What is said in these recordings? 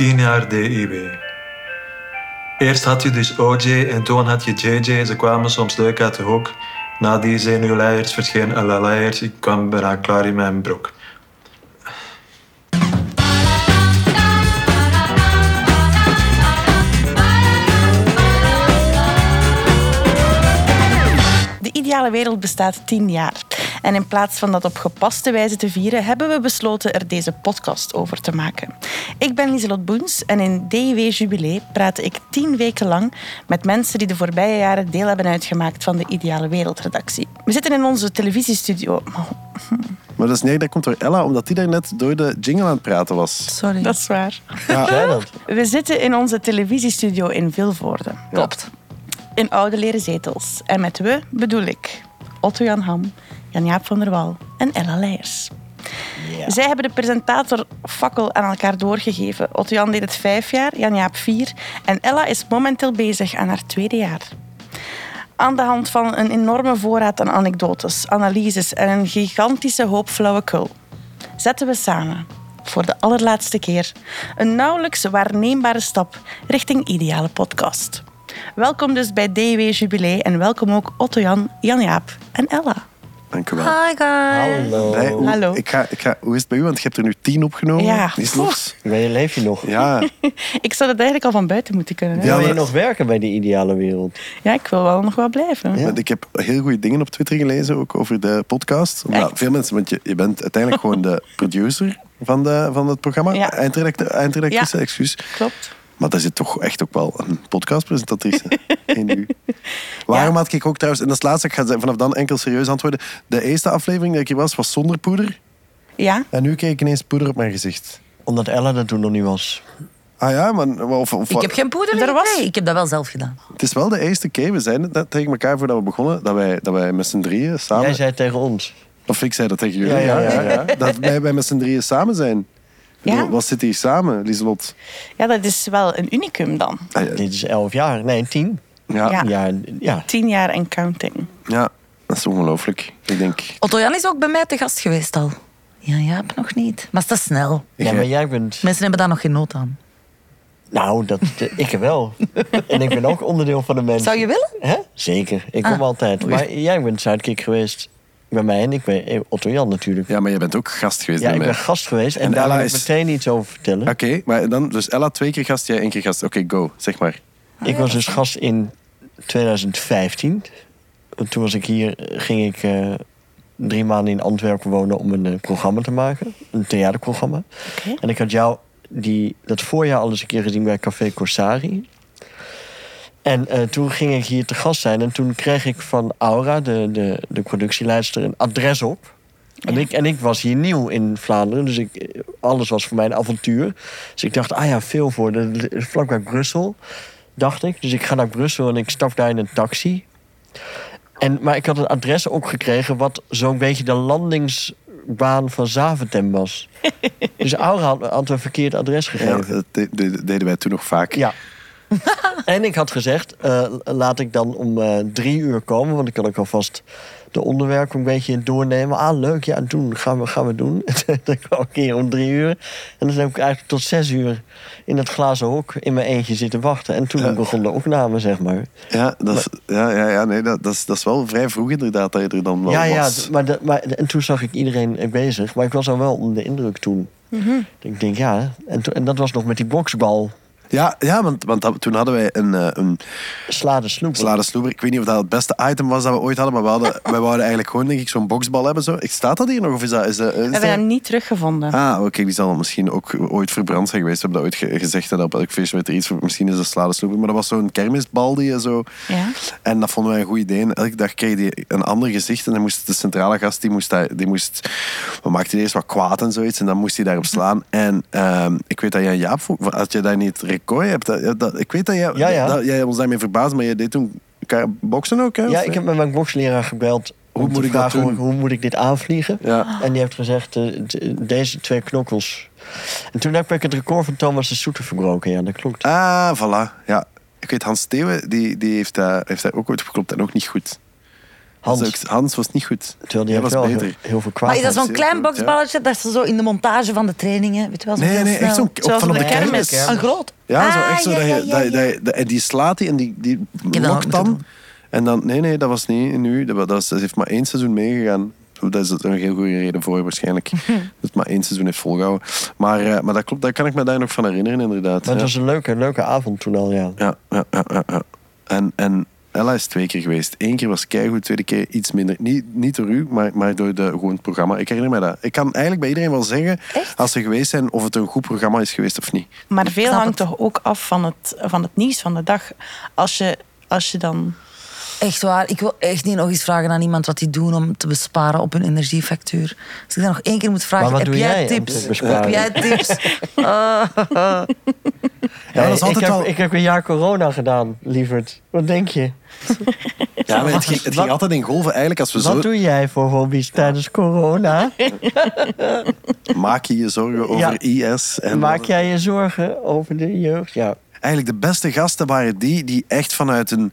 10 jaar DIW. Eerst had je dus OJ en toen had je JJ. Ze kwamen soms leuk uit de hoek. Na die zenuwleiers verscheen Leiers. Ik kwam bijna klaar in mijn broek. De ideale wereld bestaat tien jaar. En in plaats van dat op gepaste wijze te vieren, hebben we besloten er deze podcast over te maken. Ik ben Lieselot Boens en in DIW Jubilee praat ik tien weken lang met mensen die de voorbije jaren deel hebben uitgemaakt van de Ideale Wereldredactie. We zitten in onze televisiestudio. Maar dat is niet, dat komt door Ella, omdat die daar net door de jingle aan het praten was. Sorry. Dat is waar. Dat? We zitten in onze televisiestudio in Vilvoorde. Klopt. In oude leren zetels. En met we bedoel ik Otto Jan Ham, Jan-Jaap van der Wal en Ella Leijers. Zij hebben de presentator fakkel aan elkaar doorgegeven. Otto Jan deed het vijf jaar, Jan-Jaap vier. En Ella is momenteel bezig aan haar tweede jaar. Aan de hand van een enorme voorraad aan anekdotes, analyses en een gigantische hoop flauwekul zetten we samen, voor de allerlaatste keer, een nauwelijks waarneembare stap richting ideale podcast. Welkom dus bij DW Jubilee en welkom ook Otto Jan, Jan-Jaap en Ella. Dank u wel. Hi guys. Hallo. Hoe, Hallo. Ik ga, ik ga, hoe is het bij u? Want je hebt er nu tien opgenomen. Ja. Is los. Ben je, leef je nog? Ja, Ik zou dat eigenlijk al van buiten moeten kunnen. hè? Ja, Wil je nog werken bij de ideale wereld? Ja, ik wil wel nog wel blijven. want ik heb heel goede dingen op Twitter gelezen, ook over de podcast. Omdat Echt? veel mensen, want je, je bent uiteindelijk gewoon de producer van, de, van het programma. Ja. Eindredactrice, Ja. excuus. Klopt. Maar daar zit toch echt ook wel een podcastpresentatrice in u. Waarom had ik ook trouwens, en dat is het laatste, ik ga vanaf dan enkel serieus antwoorden. De eerste aflevering dat ik hier was, was zonder poeder. Ja, En nu kreeg ik ineens poeder op mijn gezicht. Omdat Ella dat toen nog niet was. Ah ja, maar of, of, Ik heb geen poeder Er was- Nee, ik heb dat wel zelf gedaan. het is wel de eerste keer, we zeiden het net tegen elkaar voordat we begonnen, dat wij, dat wij met z'n drieën samen... Jij zei tegen ons. Of ik zei dat tegen jullie, Ja, ja, ja. Dat wij, wij met z'n drieën samen zijn. Ja. Wat zit hier samen, Lieselot? ja, dat is wel een unicum dan. Ah, ja. Dit is elf jaar. Nee, tien. Ja, Ja. ja. Ja, ja. Tien jaar en counting. dat is ongelooflijk. Ik denk... Otto Jan is ook bij mij te gast geweest al. Ja, Jaap nog niet. Maar het is te snel. ja, maar jij bent... Mensen hebben daar nog geen nood aan. Nou, dat, ik wel. en ik ben ook onderdeel van de mensen. Zou je willen? Hè? Zeker. Ik kom Ah. altijd. Maar jij bent sidekick geweest bij mij. En ik ben Otto Jan natuurlijk. Ja, maar jij bent ook gast geweest Ja, bij ik mij. ben gast geweest. En, En daar Ella wil ik is- meteen iets over vertellen. Oké, maar dan, dus Ella twee keer gast, jij één keer gast. Oké, go, zeg maar. Ik was dus gast in 2015. Toen was ik hier, ging ik eh, drie maanden in Antwerpen wonen om een eh, programma te maken. Een theaterprogramma. Oké. En ik had jou die, dat voorjaar al eens een keer gezien bij Café Corsari. En eh, toen ging ik hier te gast zijn. En toen kreeg ik van Aura, de, de, de productieleidster, een adres op. En, ik, en ik was hier nieuw in Vlaanderen, dus ik, alles was voor mij een avontuur. Dus ik dacht, ah ja, veel voor, de, de- vlakbij Brussel, dacht ik. Dus ik ga naar Brussel en ik stap daar in een taxi. En, maar ik had een adres opgekregen wat zo'n beetje de landingsbaan van Zaventem was. dus Aura had, had een verkeerd adres Ja, gegeven. dat de- de- deden wij toen nog vaak. Ja. en ik had gezegd, eh, laat ik dan om eh, drie uur komen. Want ik kan ook alvast de onderwerpen een beetje doornemen. Ah, leuk, ja, doen, gaan we, gaan we doen. dan kwam ik hier om drie uur. En dan heb ik eigenlijk tot zes uur in het glazen hok in mijn eentje zitten wachten. En toen Ja. begon de opname, zeg maar. Ja, dat is, ja, ja, ja nee, dat, dat, is, dat is wel vrij vroeg inderdaad dat je er dan wel ja, ja, was. d- maar, de- maar, en toen zag ik iedereen bezig. Maar ik was al wel onder de indruk toen. Ik denk, ja, en, to- en dat was nog met die boksbal. Ja, ja want, want dat- toen hadden wij een, eh, een Sla de sloep. salade sloeber. Ik weet niet of dat het beste item was dat we ooit hadden, maar we hadden, wij wouden eigenlijk gewoon denk ik zo'n boksbal hebben. Zo. Ik, staat dat hier nog of is dat... Is dat, is We hebben dat- hem niet teruggevonden. Ah, oké, die zal misschien ook ooit verbrand zijn geweest. We hebben dat ooit ge- gezegd dat op elk feestje werd er iets... Misschien is dat salade sloeber, maar dat was zo'n kermisbal die je zo... Ja. En dat vonden wij een goed idee. En elke dag kreeg hij een ander gezicht. En dan moest de centrale gast, die moest, die moest... We maakten eerst wat kwaad en zoiets. En dan moest hij daarop slaan. En ehm, ik weet dat jij, Jaap, had je daar niet hebt. Dat, dat, ik weet dat jij, Ja, ja. dat jij ons daarmee verbaasde, maar jij deed toen boksen ook, hè? Ja, ik heb met mijn boksleraar gebeld. Hoe moet ik dat doen? Hoe, hoe moet ik dit aanvliegen? Ja. En die heeft gezegd, eh, deze twee knokkels. En toen heb ik het record van Thomas de Soeter verbroken. Ja, dat klopt. Ah, voilà. Ja. Ik weet, Hans Steeuwen, die, die heeft, daar heeft daar ook ooit op geklopt en ook niet goed. Hans, Hans. Hans was niet goed. Terwijl die Hij was wel beter. heel, heel veel kwaad. Maar is dat zo'n klein boksballetje dat ze zo in de montage van de trainingen, weet je wel, zo Nee, heel nee, snel. echt zo'n van op de de kermis. kermis. Een groot. Ja, zo Ah, echt zo ja, dat je, ja, ja, dat, je- ja. dat je- dat- en die slaat die en die, die lokt dan. En dan, nee, nee, dat was niet nu. Dat, was- dat, dat heeft maar één seizoen meegegaan. Daar is er een heel goede reden voor, waarschijnlijk. dat het maar één seizoen heeft volgehouden. Maar, eh, maar dat klopt, daar kan ik me daar nog van herinneren, inderdaad. Maar het ja. was een leuke, leuke avond toen al, ja. Ja, ja, ja, ja, ja. En, en Ella is twee keer geweest. Eén keer was keigoed, tweede keer iets minder. Niet, niet door u, maar, maar door de, gewoon het programma. Ik herinner me dat. Ik kan eigenlijk bij iedereen wel zeggen, Echt? als ze geweest zijn, of het een goed programma is geweest of niet. Maar veel hangt het. toch ook af van het, van het nieuws van de dag. Als je, als je dan... Echt waar, ik wil echt niet nog eens vragen aan iemand wat die doen om te besparen op hun energiefactuur. Als ik dat nog één keer moet vragen, wat heb jij tips? Heb jij tips? Ja, dat is ik, altijd heb, ik heb een jaar corona gedaan, lieverd. Wat denk je? Ja, maar het ging, het ging Wat- altijd in golven. Eigenlijk, als we Wat zo... doe jij voor hobby's tijdens corona? Maak je je zorgen over IS. En Maak jij je zorgen over de jeugd? Ja. Eigenlijk de beste gasten waren die die echt vanuit een...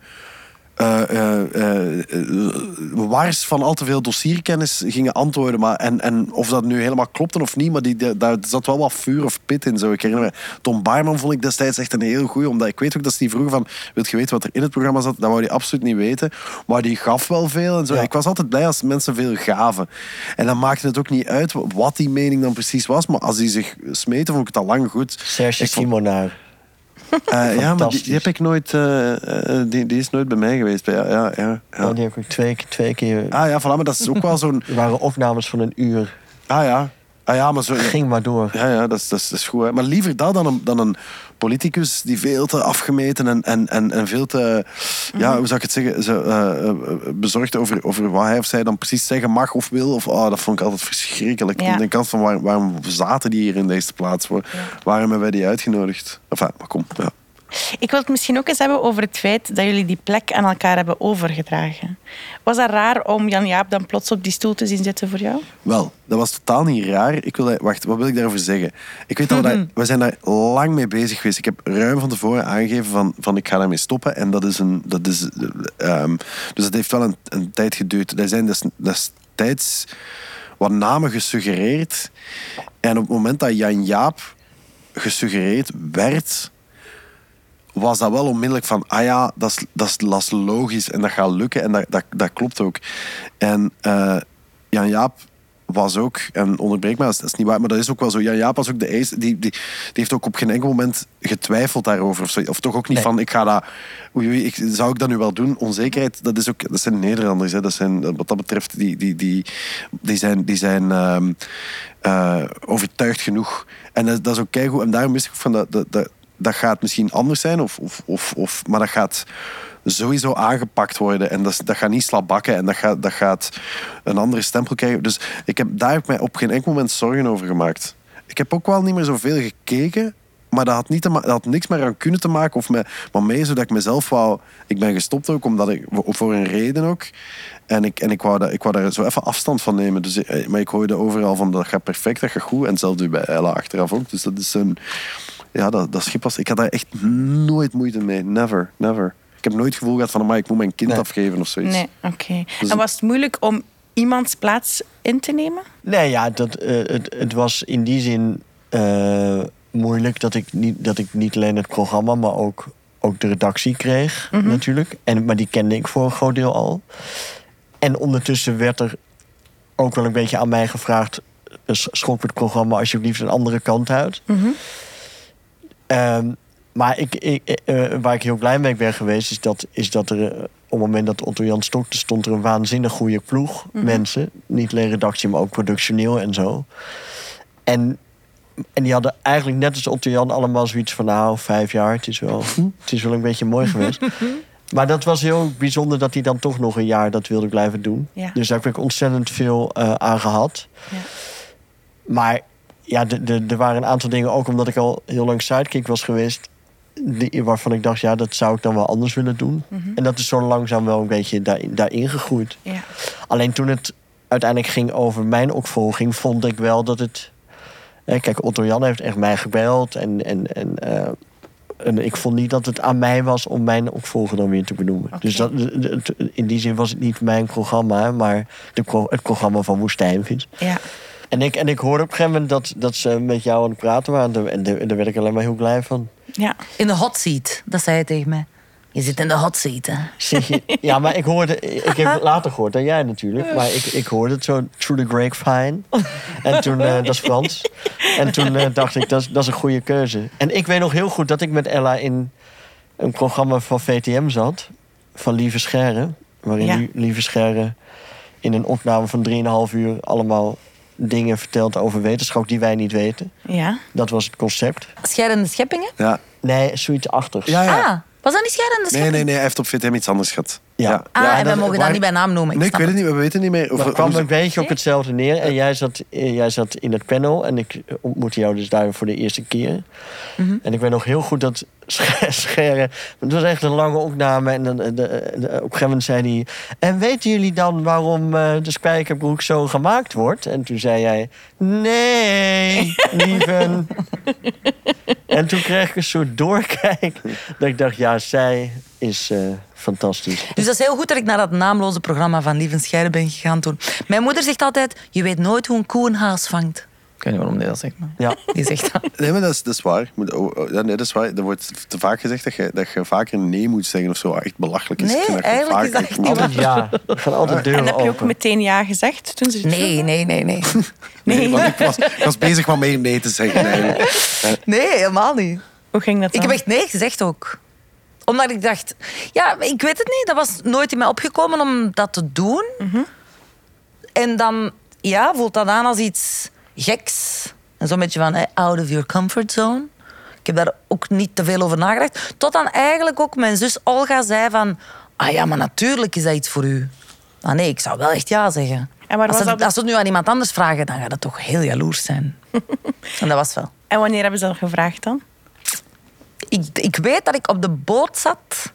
eh, eh, eh, eh, wars van al te veel dossierkennis gingen antwoorden. Maar, en, en of dat nu helemaal klopte of niet, maar die, die- daar zat wel wat vuur of pit in. Zo. Ik herinner me, Tom Baarman vond ik destijds echt een heel goeie. Omdat ik weet ook dat ze die vroegen van, wilt je weten wat er in het programma zat? Dat wou hij absoluut niet weten. Maar die gaf wel veel en zo. Ja. Ik was altijd blij als mensen veel gaven. En dan maakte het ook niet uit wat die mening dan precies was. Maar als die zich smeten, vond ik het al lang goed. Serge Simonaar. Eh, ja, maar die, die heb ik nooit... eh, eh, die, die is nooit bij mij geweest. Ja, ja, ja, ja. Die heb ik twee, keer- twee keer... Ah ja, voilà, maar dat is ook wel zo'n... Er waren opnames van een uur. Ah ja, ah, ja maar zo... Ging maar door. Ja, ja dat, is, dat, is, dat is goed. Hè. Maar liever dat dan een, dan een politicus die veel te afgemeten en, en, en, en veel te... Ja, hoe zou ik het zeggen? Zo, eh, eh, bezorgd over, over wat hij of zij dan precies zeggen mag of wil. Of, oh, dat vond ik altijd verschrikkelijk. Ja. Ik denk altijd van, waar, waarom zaten die hier in deze plaats? Waar- Waarom hebben wij die uitgenodigd? Enfin, maar kom. Ja. Ik wil het misschien ook eens hebben over het feit dat jullie die plek aan elkaar hebben overgedragen. Was dat raar om Jan-Jaap dan plots op die stoel te zien zitten voor jou? Wel, dat was totaal niet raar. Ik wil, wacht, wat wil ik daarover zeggen? Ik weet dat we, daar, we zijn daar lang mee bezig geweest. Ik heb ruim van tevoren aangegeven van, van ik ga daarmee stoppen. En dat is een... Dat is, eh, ehm, dus dat heeft wel een, een tijd geduurd. Er zijn des- destijds wat namen gesuggereerd. En op het moment dat Jan Jaap gesuggereerd werd was dat wel onmiddellijk van, ah ja, dat is, dat is, logisch en dat gaat lukken en dat, dat, dat klopt ook. En eh, Jan Jaap was ook, en onderbreek me, dat is, niet waar, maar dat is ook wel zo. Jan Jaap was ook de eerste, die, die, die heeft ook op geen enkel moment getwijfeld daarover. Of, zo. of toch ook niet Nee. van, ik ga dat, oei, oei, ik, zou ik dat nu wel doen? Onzekerheid, dat, is ook, dat zijn Nederlanders. Hè. Dat zijn, wat dat betreft, die, die, die, die zijn, die zijn ehm, eh, overtuigd genoeg. En dat, dat is ook keigoed. En daarom wist ik ook van, dat, dat, dat, dat gaat misschien anders zijn, of, of, of, of, maar dat gaat sowieso aangepakt worden. En dat, dat gaat niet slabakken en dat gaat, dat gaat een andere stempel krijgen. Dus ik heb, daar heb ik mij op geen enkel moment zorgen over gemaakt. Ik heb ook wel niet meer zoveel gekeken, maar dat had, niet te dat had niks meer aan kunnen te maken. Of me, maar mee zodat ik mezelf wou... Ik ben gestopt ook, omdat ik, voor- een reden ook. En ik, en ik, wou, dat, ik wou daar zo even afstand van nemen. Dus, eh, maar ik hoorde overal van, dat gaat perfect, dat gaat goed. En nu bij Ella achteraf ook. Dus dat is een... Ja, dat, dat schip was... Ik had daar echt nooit moeite mee. Never, never. Ik heb nooit het gevoel gehad van, maar ik moet mijn kind Nee. afgeven of zoiets. Nee, oké. Dus- En was het moeilijk om iemands plaats in te nemen? Nee, ja, dat, eh, het, het was in die zin eh, moeilijk dat ik, niet, dat ik niet alleen het programma, maar ook, ook de redactie kreeg, natuurlijk. En, maar die kende ik voor een groot deel al. En ondertussen werd er ook wel een beetje aan mij gevraagd: eh, schok het programma alsjeblieft een andere kant uit. Ehm, maar ik, ik, eh, waar ik heel blij mee ben geweest, is dat, is dat er eh, op het moment dat Otto Jan stopte, stond er een waanzinnig goede ploeg mensen. Niet alleen redactie, maar ook productioneel en zo. En, en die hadden eigenlijk net als Otto Jan allemaal zoiets van, nou, vijf jaar, het is wel, het is wel een beetje mooi geweest. Maar dat was heel bijzonder dat hij dan toch nog een jaar dat wilde blijven doen. Ja. Dus daar heb ik ontzettend veel eh, aan gehad. Ja. Maar ja, de- de- er waren een aantal dingen, ook omdat ik al heel lang sidekick was geweest, die, waarvan ik dacht, ja, dat zou ik dan wel anders willen doen. En dat is zo langzaam wel een beetje daarin, daarin gegroeid. Ja. Alleen toen het uiteindelijk ging over mijn opvolging, vond ik wel dat het. eh, Kijk, Otto Jan heeft echt mij gebeld en, en, en eh, en ik vond niet dat het aan mij was om mijn opvolger dan weer te benoemen. Dus dat, in die zin was het niet mijn programma, maar de, pro- het programma van Woestijnvis. Ja. En ik, en ik hoorde op een gegeven moment dat, dat ze met jou aan het praten waren. En daar- werd ik alleen maar heel blij van. ja. In de hot seat, dat zei hij tegen mij. Je zit in de hot seat, hè? Je, ja, maar ik hoorde, ik heb het later gehoord dan jij natuurlijk. Maar ik, ik hoorde het zo through the grapevine. En toen, eh, dat is Frans. En toen eh, dacht ik, dat is, dat is een goede keuze. En ik weet nog heel goed dat ik met Ella in een programma van VTM zat. Van Lieve Scherren. Waarin Ja. Lie- Lieve Scherren in een opname van 3,5 uur allemaal dingen vertelt over wetenschap die wij niet weten. ja. Dat was het concept. Scheidende scheppingen? Ja. Nee, zoiets achtigs. Ja, ja. Ah, was dat niet scheidende Nee, scheppingen? nee, nee, hij heeft op VTM iets anders gehad. Ja. Ah, Ja, en wij dat- mogen dat waar- niet bij naam noemen. Nee, ik weet het niet, we weten niet meer. Maar het kwam een beetje op hetzelfde neer. En jij zat, eh, jij zat in het panel. En ik ontmoette jou dus daar voor de eerste keer. Mhm. En ik weet nog heel goed dat Scher- Scherren... Het was echt een lange opname. En dan, eh, de, de- op een gegeven moment zei hij... En weten jullie dan waarom eh, de spijkerbroek zo gemaakt wordt? En toen zei jij... Nee, lieven. en toen kreeg ik een soort doorkijk. Dat ik dacht, ja, zij is eh, fantastisch. Dus dat is heel goed dat ik naar dat naamloze programma van Lieven Scheiden ben gegaan toen. Mijn moeder zegt altijd, je weet nooit hoe een koe een haas vangt. Ik weet niet waarom die dat zegt, maar Ja. die zegt dat. Nee, maar dat is, dat is waar. Oh, oh, ja, nee, dat is waar. Er wordt te vaak gezegd dat je, dat je vaker nee moet zeggen of zo. Echt belachelijk is. Nee, eigenlijk is dat echt niet ja. Gaan altijd deuren En heb je ook meteen ja gezegd toen ze het Nee, nee, nee, nee. Nee, want ik was, ik was bezig met meer nee te zeggen. Nee, helemaal niet. Hoe ging dat Ik heb echt nee gezegd ook. Omdat ik dacht, ja, ik weet het niet. Dat was nooit in mij opgekomen om dat te doen. En dan ja, voelt dat aan als iets geks. En zo'n beetje van out of your comfort zone. Ik heb daar ook niet te veel over nagedacht. Tot dan eigenlijk ook mijn zus Olga zei van... Ah ja, maar natuurlijk is dat iets voor u. Ah nee, ik zou wel echt ja zeggen. En als, ze, dat- als ze het nu aan iemand anders vragen, dan gaat dat toch heel jaloers zijn. en dat was wel. En wanneer hebben ze dat gevraagd dan? Ik, ik weet dat ik op de boot zat,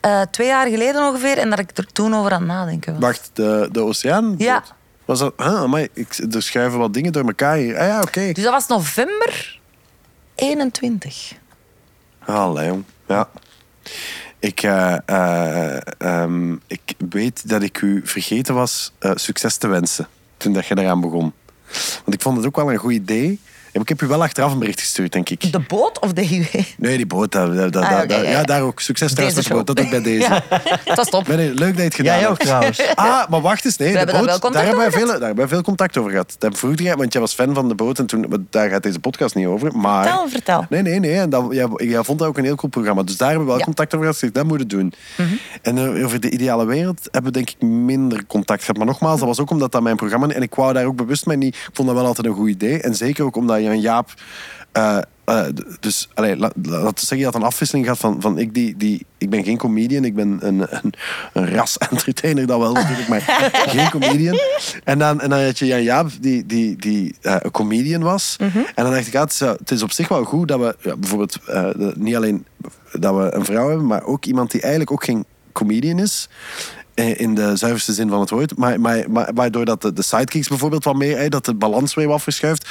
eh, twee jaar geleden ongeveer, en dat ik er toen over aan het nadenken was. Wacht, de, de oceaan? Ja. Was dat... Ah, maar ik, er schuiven wat dingen door elkaar hier. Ah ja, oké. Dus dat was november 21. Allee, jong. Ja. Ik, eh, eh, ehm, ik weet dat ik u vergeten was succes te wensen toen dat je eraan begon. Want ik vond het ook wel een goed idee. Ik heb u wel achteraf een bericht gestuurd, denk ik. De boot of de IW? Nee, die boot. Dat, Ah, dat- ja, daar ook. Succes trouwens met de boot. Dat ook bij deze. Ja, dat is top. Leuk dat je het gedaan Jij ook hebt. trouwens. Ah, maar wacht eens. Nee, de hebben daar boot, daar, hebben wij veel, daar hebben wij veel contact over gehad. Dat vroeg jij, want jij was fan van de boot. En toen, daar gaat deze podcast niet over. Maar, Vertel, vertel. Nee, nee, nee. En dat, jij, jij vond dat ook een heel cool programma. Dus daar hebben we wel Ja. contact over gehad. Dus dat moeten doen. En eh, over de ideale wereld hebben we denk ik minder contact gehad. Maar nogmaals, dat was ook omdat dat mijn programma... En ik wou daar ook bewust mee niet... Ik vond dat wel altijd een goed idee. En zeker ook omdat Jan Jaap... eh, eh, dus, allee, la- la- laten we zeggen, je had een afwisseling gehad van, van ik, die, die, ik ben geen comedian, ik ben een, een, een ras-entertainer, dat wel natuurlijk, maar geen comedian. En dan, en dan had je Jan Jaap, die, die, die eh, een comedian was. En dan dacht ik, ah, het, is, het is op zich wel goed dat we ja, bijvoorbeeld niet alleen dat we een vrouw hebben, maar ook iemand die eigenlijk ook geen comedian is. Eh, In de zuiverste zin van het woord. Maar, maar, maar waardoor dat de, de sidekicks bijvoorbeeld wat meer, eh, dat de balans weer wat verschuift.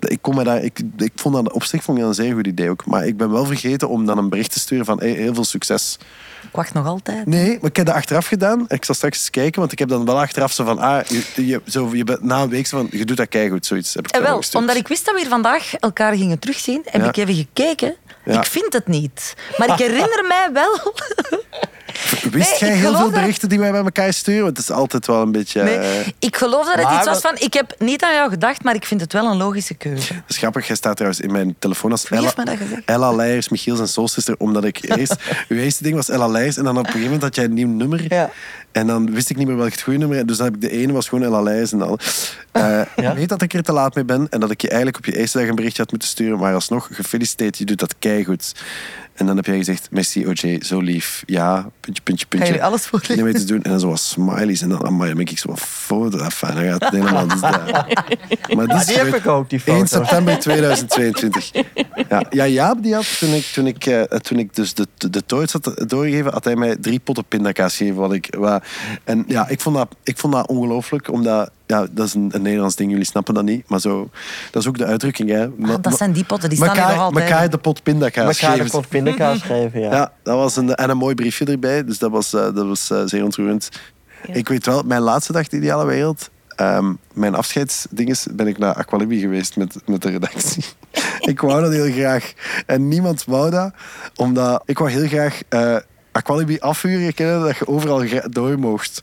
Ik, kon me daar, ik, ik vond dat op zich vond ik dat een zeer goed idee ook. Maar ik ben wel vergeten om dan een bericht te sturen van hey, heel veel succes. Ik wacht nog altijd. Nee, maar ik heb dat achteraf gedaan. Ik zal straks eens kijken, want ik heb dan wel achteraf zo van, ah, je, je, zo, je bent na een week zo van, je doet dat keigoed, zoiets. Heb ik En dan wel, omdat ik wist dat we hier vandaag elkaar gingen terugzien, heb Ja. ik even gekeken. Ja. Ik vind het niet. Maar ik herinner mij wel... Wist Nee, jij heel veel dat- berichten die wij bij elkaar sturen? Want het is altijd wel een beetje... Nee, eh, ik geloof dat het Maar iets was van... Ik heb niet aan jou gedacht, maar ik vind het wel een logische keuze. Dat is grappig, jij staat trouwens in mijn telefoon als Ella? Ella Leijers, Michiels en Soulsister, omdat ik eerst... uw eerste ding was Ella Leijers en dan op een gegeven moment had jij een nieuw nummer. Ja. En dan wist ik niet meer welk het goede nummer Dus dan heb ik de ene was gewoon Ella Leijers en dan... Eh, Ja? Weet dat ik er te laat mee ben en dat ik je eigenlijk op je eerste dag een berichtje had moeten sturen, maar alsnog, gefeliciteerd, je doet dat keigoed. En dan heb jij gezegd, merci OJ, zo lief. Ja, puntje, puntje, puntje. jullie alles voorlezen? Niet meer te doen. En dan zo wat smileys. En dan, amai, dan ben ik zo wat foto af. En dan gaat het helemaal... Dus. Maar dit die heb ik ook, die 1 foto. september 2022. Ja, ja Jaap die had, toen ik, toen ik, eh, toen ik dus de, de toorts had doorgegeven, had hij mij drie potten pindakaas gegeven. Wat ik, wat, en ja, ik vond dat, ik vond dat ongelooflijk, omdat ja, dat is een, een Nederlands ding, jullie snappen dat niet. Maar zo, dat is ook de uitdrukking. Hè. Ma- Ah, dat zijn die potten, die staan hier nog altijd. mekaar de pot pindakaas Elkaar de geven. pot pindakaas geven, ja. Ja, dat was een, en een mooi briefje erbij. Dus dat was, eh, dat was eh, zeer ontroerend. Ik weet wel, mijn laatste dag de Ideale Wereld... ehm, mijn afscheidsdinges ben ik naar Aqualibi geweest met, met de redactie. ik wou dat heel graag. En niemand wou dat, omdat ik wou heel graag eh, Aqualibi afhuren kennen, dat je overal door mocht.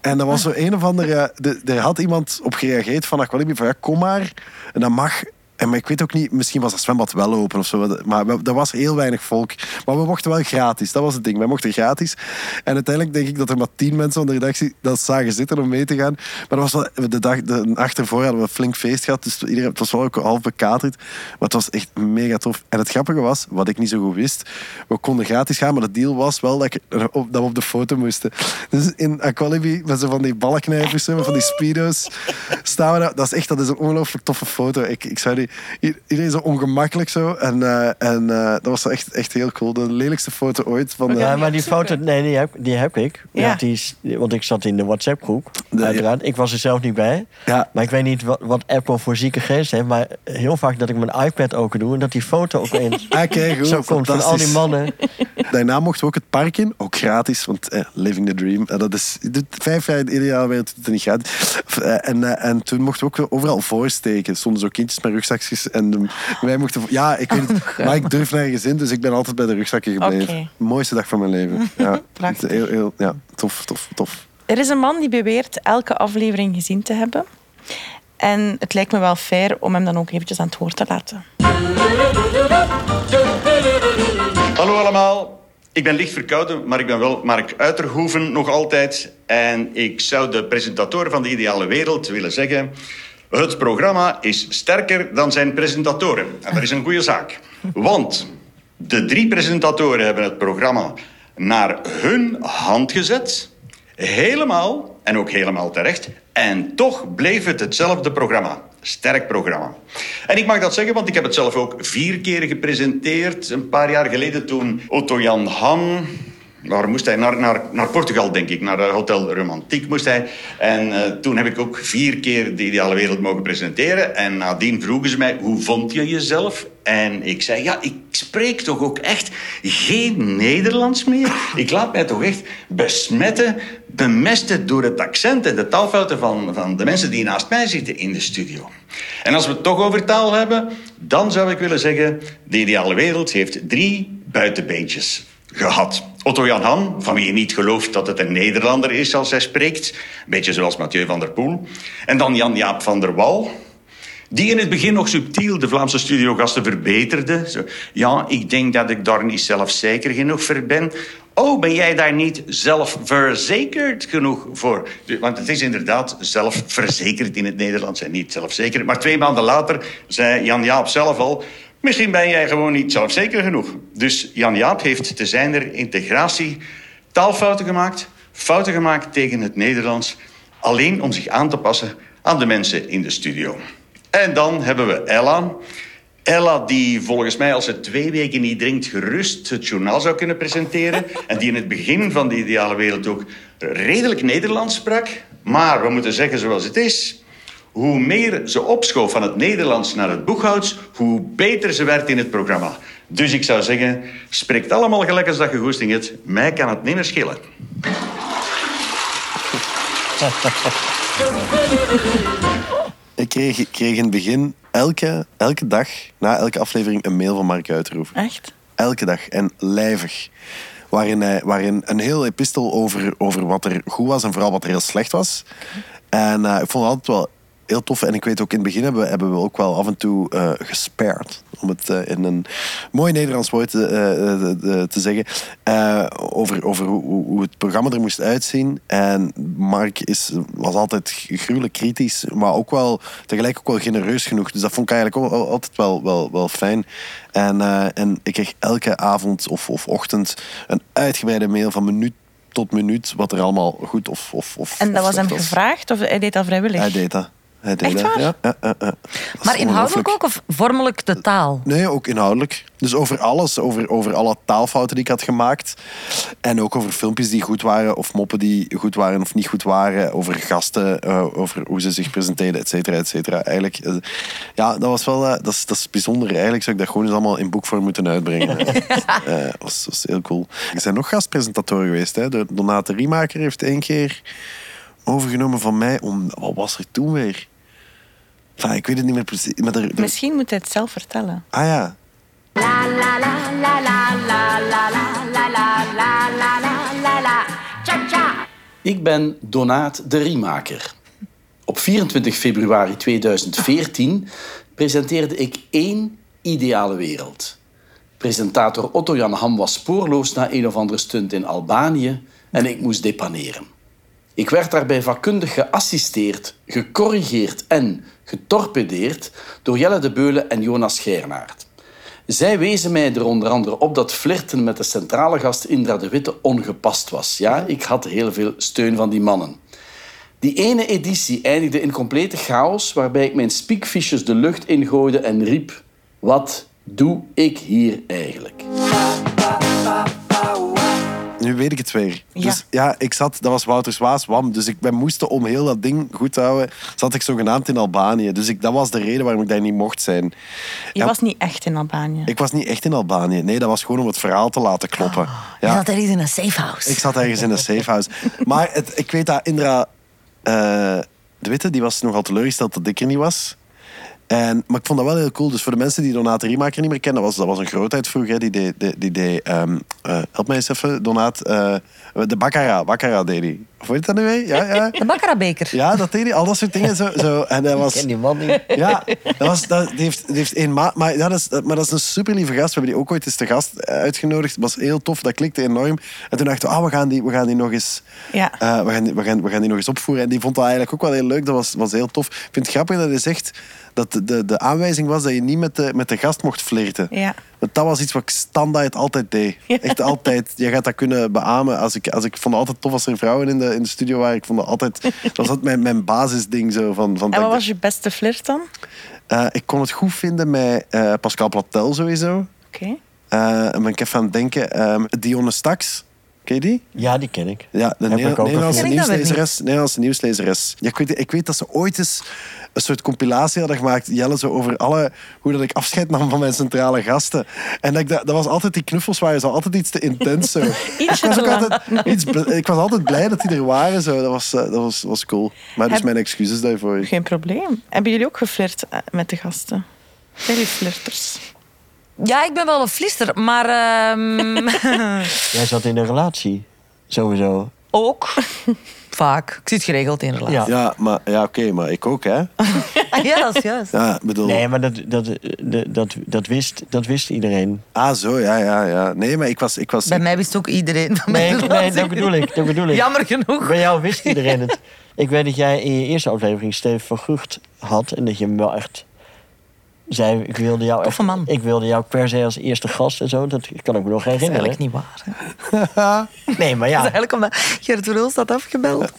En dat was zo een of andere... de- Er had iemand op gereageerd van Aqualibi van ja, kom maar. En dat mag... En maar ik weet ook niet, misschien was dat zwembad wel open of zo. Maar er was heel weinig volk. Maar we mochten wel gratis. Dat was het ding. Wij mochten gratis. En uiteindelijk denk ik dat er maar tien mensen van de redactie dat zagen zitten om mee te gaan. Maar dat was wel, de dag de nacht hadden we een flink feest gehad. Dus iedereen, het was wel ook half bekaterd. Maar het was echt mega tof. En het grappige was, wat ik niet zo goed wist. We konden gratis gaan, maar de deal was wel dat, ik, we op de foto moesten. Dus in Aqualibi, met zo van die ballenknijpers, van die speedo's, staan we daar. Dat is echt dat is een ongelooflijk toffe foto. Ik, ik zou die, iedereen zo ongemakkelijk zo. En, eh, en eh, dat was echt, echt heel cool. De lelijkste foto ooit. Van de, Ja, maar die foto, nee, die heb, die heb ik. Ja. Ja. Die is, want ik zat in de WhatsApp-groep, De- uiteraard. Ik was er zelf niet bij. Ja. Maar ik weet niet wat, wat Apple voor zieke geest heeft. Maar heel vaak dat ik mijn iPad open doe... en dat die foto ook eens Ah, kijk, goed, zo komt van al die fantastisch. mannen. Daarna mochten we ook het park in, ook gratis, want eh, living the dream. Eh, dat is de vijf jaar in ieder jaar weer het niet gratis. Eh, en, eh, en toen mochten we ook overal voorsteken. Er stonden zo kindjes met rugzakjes en de- wij mochten. Ja, ik weet het, maar ik durf nergens in, dus ik ben altijd bij de rugzakken gebleven. Mooiste dag van mijn leven. Ja, Prachtig. heel, heel, ja, tof, tof, tof. Er is een man die beweert elke aflevering gezien te hebben. En het lijkt me wel fair om hem dan ook eventjes aan het woord te laten. Hallo allemaal. Ik ben licht verkouden, maar ik ben wel Mark Uiterhoeven nog altijd. En ik zou de presentator van de Ideale Wereld willen zeggen... Het programma is sterker dan zijn presentatoren. En dat is een goede zaak. Want de drie presentatoren hebben het programma naar hun hand gezet. Helemaal, en ook helemaal terecht. En toch bleef het hetzelfde programma. Sterk programma. En ik mag dat zeggen, want ik heb het zelf ook vier keer gepresenteerd. Een paar jaar geleden toen Otto Jan Ham... Waar moest hij? Naar, naar, naar Portugal, denk ik. Naar eh, Hotel Romantiek moest hij. En eh, toen heb ik ook vier keer de ideale wereld mogen presenteren. En nadien vroegen ze mij, hoe vond je jezelf? En ik zei, ja, ik spreek toch ook echt geen Nederlands meer? Ik laat mij toch echt besmetten, bemesten door het accent en de taalfouten van, van de mensen die naast mij zitten in de studio. En als we het toch over taal hebben, dan zou ik willen zeggen, de ideale wereld heeft drie buitenbeentjes gehad. Otto Jan Ham, van wie je niet gelooft dat het een Nederlander is als hij spreekt. Een beetje zoals Mathieu van der Poel. En dan Jan-Jaap van der Wal. Die in het begin nog subtiel de Vlaamse studiogasten verbeterde. Zo, ja, ik denk dat ik daar niet zelfzeker genoeg voor ben. Oh, ben jij daar niet zelfverzekerd genoeg voor? Want het is inderdaad zelfverzekerd in het Nederlands en niet zelfzeker. Maar twee maanden later zei Jan-Jaap zelf al... Misschien ben jij gewoon niet zelfzeker genoeg. Dus Jan-Jaap heeft te zijner integratie taalfouten gemaakt... fouten gemaakt tegen het Nederlands... alleen om zich aan te passen aan de mensen in de studio. En dan hebben we Ella. Ella, die volgens mij als ze twee weken niet drinkt, gerust het journaal zou kunnen presenteren. En die in het begin van de ideale wereld ook redelijk Nederlands sprak. Maar we moeten zeggen zoals het is. Hoe meer ze opschoof van het Nederlands naar het boekhouds, hoe beter ze werd in het programma. Dus ik zou zeggen, spreekt allemaal gelijk als dat je goesting hebt. Mij kan het niet meer schillen. Ik kreeg, ik kreeg in het begin elke, elke dag, na elke aflevering, een mail van Mark Uiterhoeven. Echt? Elke dag. En lijvig. Waarin, hij, waarin een heel epistel over, over wat er goed was en vooral wat er heel slecht was. En eh, ik vond het altijd wel heel tof. En ik weet ook in het begin hebben, we- hebben we ook wel af en toe eh gespared. Om het eh, in een mooi Nederlands woord te, eh, te zeggen. over over hoe, het programma er moest uitzien. En Mark is, was altijd gruwelijk kritisch. Maar ook wel tegelijk ook wel genereus genoeg. Dus dat vond ik eigenlijk ook al- altijd wel, wel, wel fijn. En, en ik kreeg elke avond of, of ochtend een uitgebreide mail van minuut tot minuut. Wat er allemaal goed of, of, of En dat of was hem gevraagd of hij deed dat vrijwillig? Hij deed dat. Echt waar? Ja, ja, ja, ja. Dat is Maar inhoudelijk ook of vormelijk de taal? Nee, ook inhoudelijk. Dus over alles, over, over alle taalfouten die ik had gemaakt. En ook over filmpjes die goed waren, of moppen die goed waren of niet goed waren. Over gasten, eh, over hoe ze zich presenteerden, et cetera, et cetera. Eigenlijk, eh, ja, dat was wel, eh, dat, is, dat is bijzonder. Eigenlijk zou ik dat gewoon eens allemaal in boekvorm moeten uitbrengen. Dat was, was heel cool. Er zijn nog gastpresentatoren geweest. Hè. De Donate Riemaker heeft één keer overgenomen van mij om... Wat was er toen weer? Enfin, ik weet het niet meer precies. Maar er, er- Misschien moet hij het zelf vertellen. Ah ja, Ik ben Donaat de Riemaker. Op 24 februari 2014 presenteerde ik één ideale wereld. Presentator Otto Jan Ham was spoorloos na een of andere stunt in Albanië en ik moest depaneren. Ik werd daarbij vakkundig geassisteerd, gecorrigeerd en getorpedeerd door Jelle de Beulen en Jonas Geirnaert. Zij wezen mij er onder andere op dat flirten met de centrale gast Indra de Witte ongepast was. Ja, ik had heel veel steun van die mannen. Die ene editie eindigde in complete chaos, waarbij ik mijn spiekfiches de lucht ingooide en riep: Wat doe ik hier eigenlijk? Nu weet ik het weer. Ja. Dus ja, ik zat, dat was Wouters Waas Wam. Dus ik ben moesten om heel dat ding goed te houden, zat ik zogenaamd in Albanië. Dus ik, dat was de reden waarom ik daar niet mocht zijn. Je Ja. was niet echt in Albanië. Ik was niet echt in Albanië. Nee, dat was gewoon om het verhaal te laten kloppen. Je Ja, zat ergens in een safe house. ik zat ergens in een safehouse. Maar het, ik weet dat Indra eh, de Witte, die was nogal teleurgesteld dat ik er niet was. En, maar ik vond dat wel heel cool. Dus voor de mensen die Donaat Riemaker niet meer kennen, was, dat was een grootheid vroeger. Die deed, die, ehm, eh, help mij eens even, Donaat. eh, de Baccara, Baccara deed hij. Weet je dat nu weer? Ja, ja. De Baccara-beker. Ja, dat deed hij. Al dat soort dingen. Zo, zo. En dat Ik was... ken die man niet. Ja, dat was, dat, die, heeft, die heeft één maat. Maar, ja, dat is, maar dat is een super lieve gast. We hebben die ook ooit eens te gast uitgenodigd. Dat was heel tof. Dat klikte enorm. En toen dachten we, ah, we, gaan die, we gaan die nog eens... Ja. eh, we, gaan, die- we, gaan, we gaan die nog eens opvoeren. En die vond dat eigenlijk ook wel heel leuk. Dat was, was heel tof. Ik vind het grappig dat hij zegt dat de, de, de aanwijzing was dat je niet met de, met de gast mocht flirten. Ja. Dat was iets wat ik standaard altijd deed. Ja. Echt altijd. Je gaat dat kunnen beamen. Als ik, als ik vond het altijd tof als er vrouwen in de, in de studio waren. Ik vond dat altijd... Dat was altijd mijn, mijn basisding. Zo, van, van En wat was je beste flirt dan? eh, ik kon het goed vinden met eh, Pascal Platel sowieso. Oké. Eh, en ben ik even aan het denken. ehm Dionne Staks. Ken je die? Ja, die ken ik. Ja, de Heb ik Neder- ook een Nederlandse weer nieuwslezeres. Nederlandse nieuwslezeres. Ja, ik, weet, ik weet dat ze ooit eens een soort compilatie hadden gemaakt, Jelle, zo over alle, hoe dat ik afscheid nam van mijn centrale gasten. En dat, ik, dat, dat was altijd, die knuffels waren zo altijd iets te intens. Zo. ik, was ook altijd iets, ik was altijd blij dat die er waren. Zo. Dat, was, eh, dat was, was cool. Maar dus Heb- mijn excuses daarvoor. Geen probleem. Hebben jullie ook geflirt eh, met de gasten? Jullie flirters? Ja, ik ben wel een flister, maar ehm, Jij zat in een relatie. Sowieso. ook vaak. Ik zit geregeld in een relatie. Ja. Ja, maar, ja oké, maar ik ook, hè. Ja, dat is juist. Ja, ik bedoel... Nee, maar dat, dat, dat, dat, dat, wist, dat wist iedereen. Ah, zo, ja, ja, ja. Nee, maar ik was... Ik was Bij mij wist ook iedereen van mijn Nee, nee relatie. dat bedoel ik. Dat bedoel ik. Jammer genoeg. Bij jou wist iedereen het. Ik weet dat jij in je eerste aflevering Steven van Gucht had. En dat je hem wel echt zei, ik wilde jou echt, man. Ik wilde jou per se als eerste gast en zo. Dat kan ik me nog Dat is herinneren. eigenlijk niet waar. Nee, maar Dat is ja. eigenlijk omdat Gert Verhulst had afgebeld.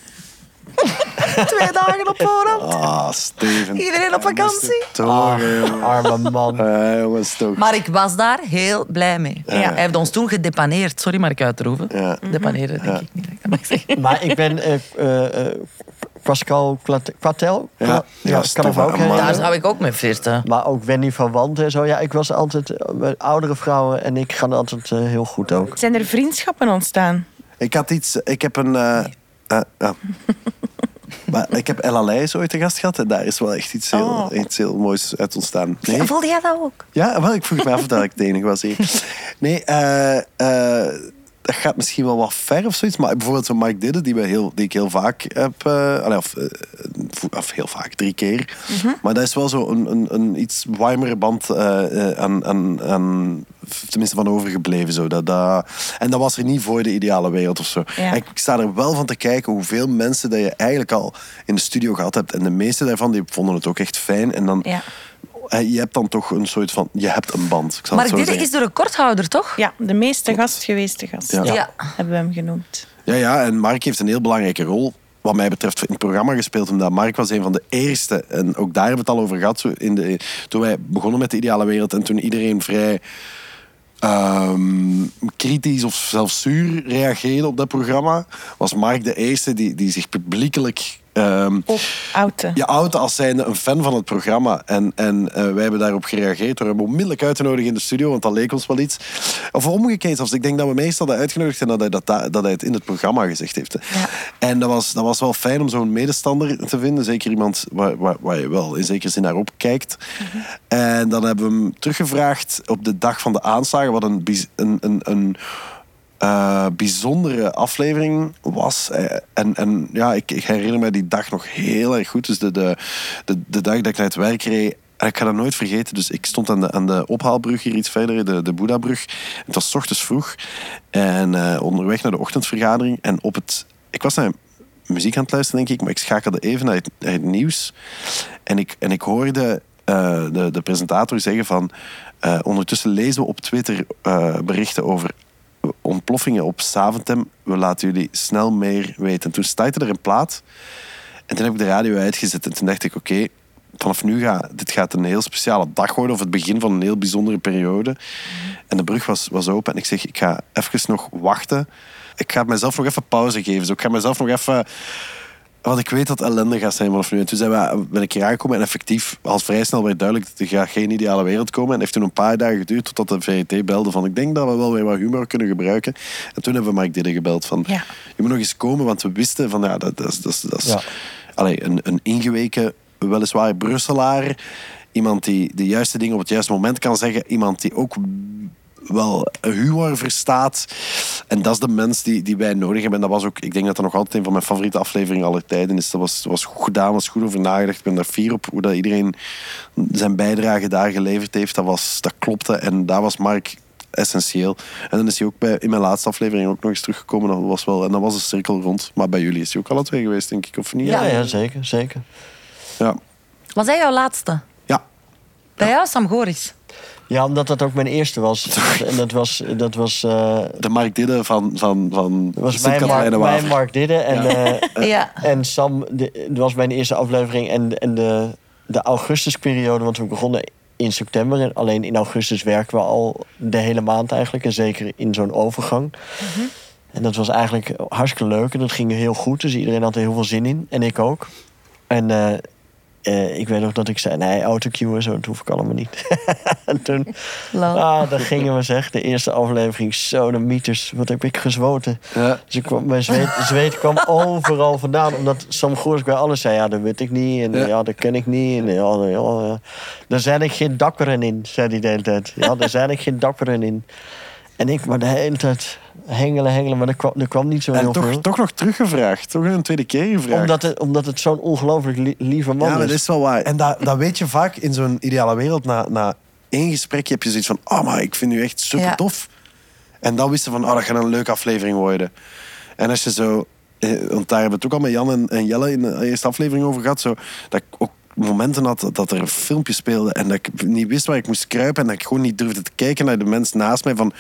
Twee dagen op voorhand. Ah, Steven. Iedereen op vakantie. Toch, jongen. Arme man. Ja, jongens, toch. Maar ik was daar heel blij mee. Ja. Hij heeft ons toen gedepaneerd. Sorry, maar ik uitroeven. Ja. Depaneren, denk ik niet. dat ik. Maar ik ben eh, eh, eh, Pascal Quatel. Ja, ja, ja, kan ook. Daar zou ik ook mee flirten. Maar ook Wendy van Want en zo. Ja, ik was altijd eh, met oudere vrouwen en ik ga altijd eh, heel goed ook. Zijn er vriendschappen ontstaan? Ik had iets... Ik heb een... eh, eh, ja. maar ik heb Ella Leijs ooit te gast gehad. En daar is wel echt iets heel, Oh. iets heel moois uit ontstaan. Nee? Ja, voelde jij dat ook? Ja, wel, ik vroeg me af dat ik de enige was hier. Nee, eh, eh, dat gaat misschien wel wat ver of zoiets. Maar bijvoorbeeld zo'n Mike Didde, die, we heel, die ik heel vaak heb... eh, of, eh, of heel vaak, drie keer. Maar dat is wel zo een, een, een iets warmere band eh, aan, aan, aan... Tenminste, van overgebleven. Zo. Dat, dat, en dat was er niet voor de ideale wereld of zo. Ja. Ik sta er wel van te kijken hoeveel mensen dat je eigenlijk al in de studio gehad hebt. En de meeste daarvan die vonden het ook echt fijn. En dan... Ja. Eh, Je hebt dan toch een soort van... Je hebt een band. Ik zal Maar dit is de recordhouder, toch? Ja, de meeste gast geweest gast. Ja. Ja. Hebben we hem genoemd. Ja, ja, en Mark heeft een heel belangrijke rol wat mij betreft in het programma gespeeld. Omdat Mark was een van de eerste. En ook daar hebben we het al over gehad. Zo in de, toen wij begonnen met de ideale wereld. En toen iedereen vrij ehm, kritisch of zelfs zuur reageerde op dat programma. Was Mark de eerste die, die zich publiekelijk... Op auto. je auto als zijnde een fan van het programma. En, en eh, wij hebben daarop gereageerd door hem onmiddellijk uit te nodigen in de studio, want dat leek ons wel iets. Of omgekeerd zelfs. Ik denk dat we meestal hadden uitgenodigd en dat hij, dat, dat hij het in het programma gezegd heeft. Ja. En dat was, dat was wel fijn om zo'n medestander te vinden. Zeker iemand waar, waar, waar je wel in zekere zin naar opkijkt. En dan hebben we hem teruggevraagd op de dag van de aanslagen, wat een, een, een, een eh, bijzondere aflevering was. Eh, En, en ja, ik, ik herinner me die dag nog heel erg goed. Dus de, de, de, dag dat ik naar het werk reed. Ik ga dat nooit vergeten. Dus ik stond aan de, aan de ophaalbrug hier iets verder, de, de Boeddha-brug. Het was ochtends vroeg. En eh, onderweg naar de ochtendvergadering. En op het... Ik was naar muziek aan het luisteren, denk ik. Maar ik schakelde even naar het, nieuws. En ik, en ik hoorde de, de presentator zeggen van... ondertussen lezen we op Twitter berichten over ontploffingen op Saventem. We laten jullie snel meer weten. En toen startte er een plaat. En toen heb ik de radio uitgezet. En toen dacht ik, oké, vanaf nu gaat dit gaat een heel speciale dag worden. Of het begin van een heel bijzondere periode. En de brug was, was open. En ik zeg, ik ga even nog wachten. Ik ga mezelf nog even pauze geven. Zo, ik ga mezelf nog even... Want ik weet dat het ellende gaat zijn vanaf nu. En toen zijn we, ben ik hier aangekomen en effectief, al vrij snel werd duidelijk dat er gaat geen ideale wereld komen. En het heeft toen een paar dagen geduurd totdat de VRT belde van ik denk dat we wel weer wat humor kunnen gebruiken. En toen hebben we Mark Didde gebeld van Ja. je moet nog eens komen, want we wisten van ja, dat, dat, is- dat, is- dat is Ja. allee, een, een ingeweken, weliswaar Brusselaar. Iemand die de juiste dingen op het juiste moment kan zeggen. Iemand die ook wel humor verstaat. En dat is de mens die, die wij nodig hebben. En dat was ook, ik denk dat dat nog altijd een van mijn favoriete afleveringen aller tijden is. Dat was, was goed gedaan, was goed over nagedacht. Ik ben daar fier op hoe dat iedereen zijn bijdrage daar geleverd heeft. Dat, was, dat klopte en daar was Mark essentieel. En dan is hij ook bij, in mijn laatste aflevering ook nog eens teruggekomen. Dat was wel, en dan was de cirkel rond. Maar bij jullie is hij ook alle twee geweest, denk ik, of niet? Ja, ja, zeker, zeker. Ja. Was hij jouw laatste? ja. Bij jou, Sam Goris? Ja, omdat dat ook mijn eerste was. En dat was, dat was, eh, De Mark Didde van, van, van dat was mijn, Mark, mijn. Mark Didde. En, eh, Ja. en Sam, de- dat was mijn eerste aflevering. En, en de, de augustusperiode, want we begonnen in september. En alleen in augustus werken we al de hele maand eigenlijk. En zeker in zo'n overgang. En dat was eigenlijk hartstikke leuk. En dat ging heel goed. Dus iedereen had er heel veel zin in. En ik ook. En eh, eh, ik weet nog dat ik zei, nee, autocue en zo, dat hoef ik allemaal niet. en toen, ah, daar gingen we zeg. De eerste aflevering, zo de mythes. Wat heb ik gezwoten. Ja. Dus ik kwam, mijn zweet, zweet kwam overal vandaan. Omdat Sam Goors bij alles zei, ja, dat weet ik niet. En Ja. ja, dat ken ik niet. En ja, ja, ja. Daar zijn ik geen dakkeren in, zei hij de hele tijd. Ja, daar zijn ik geen dakkeren in. En ik maar de hele tijd hengelen, hengelen. Maar er kwam, er kwam niet zo En heel toch, veel. toch nog teruggevraagd. Toch een tweede keer gevraagd. Omdat het, omdat het zo'n ongelooflijk li- lieve man ja, is. dat is wel waar. En dat, dat weet je vaak in zo'n ideale wereld. Na, na één gesprekje heb je zoiets van... Oh, maar ik vind u echt super Ja. tof. En dan wisten van... Oh, dat gaat een leuke aflevering worden. En als je zo... eh, Want daar hebben we het ook al met Jan en, en Jelle in de eerste aflevering over gehad. Zo, dat ik ook momenten had dat er een filmpje speelde en dat ik niet wist waar ik moest kruipen en dat ik gewoon niet durfde te kijken naar de mens naast mij van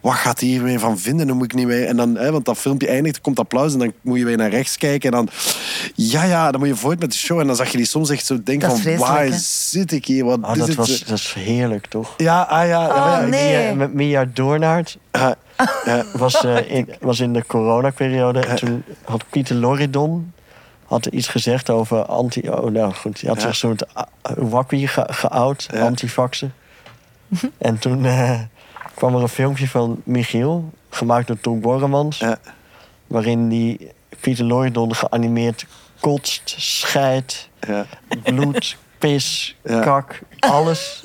wat gaat hij hier weer van vinden? Dan moet ik niet weer... En dan, hè, want dat filmpje eindigt, komt applaus en dan moet je weer naar rechts kijken en dan... Ja, ja, dan moet je voort met de show en dan zag je die soms echt zo denken van waar hè? zit ik hier? Wat Ah, is dat, het? was, dat is heerlijk, toch? Ja, ah, ja. Oh, ja, ja. nee. Mia, met Mia Doornaert ja. was, eh, in, was in de coronaperiode. En toen had Pieter Loridon had iets gezegd over anti... Oh, nou goed, hij had Ja. zich zo'n wappie ge, geout, Ja. antifaxen. en toen eh, kwam er een filmpje van Michiel, gemaakt door Tom Borremans... Ja. waarin die Pieter Loridon geanimeerd kotst, scheidt, Ja. bloed, pis, Ja. kak, alles.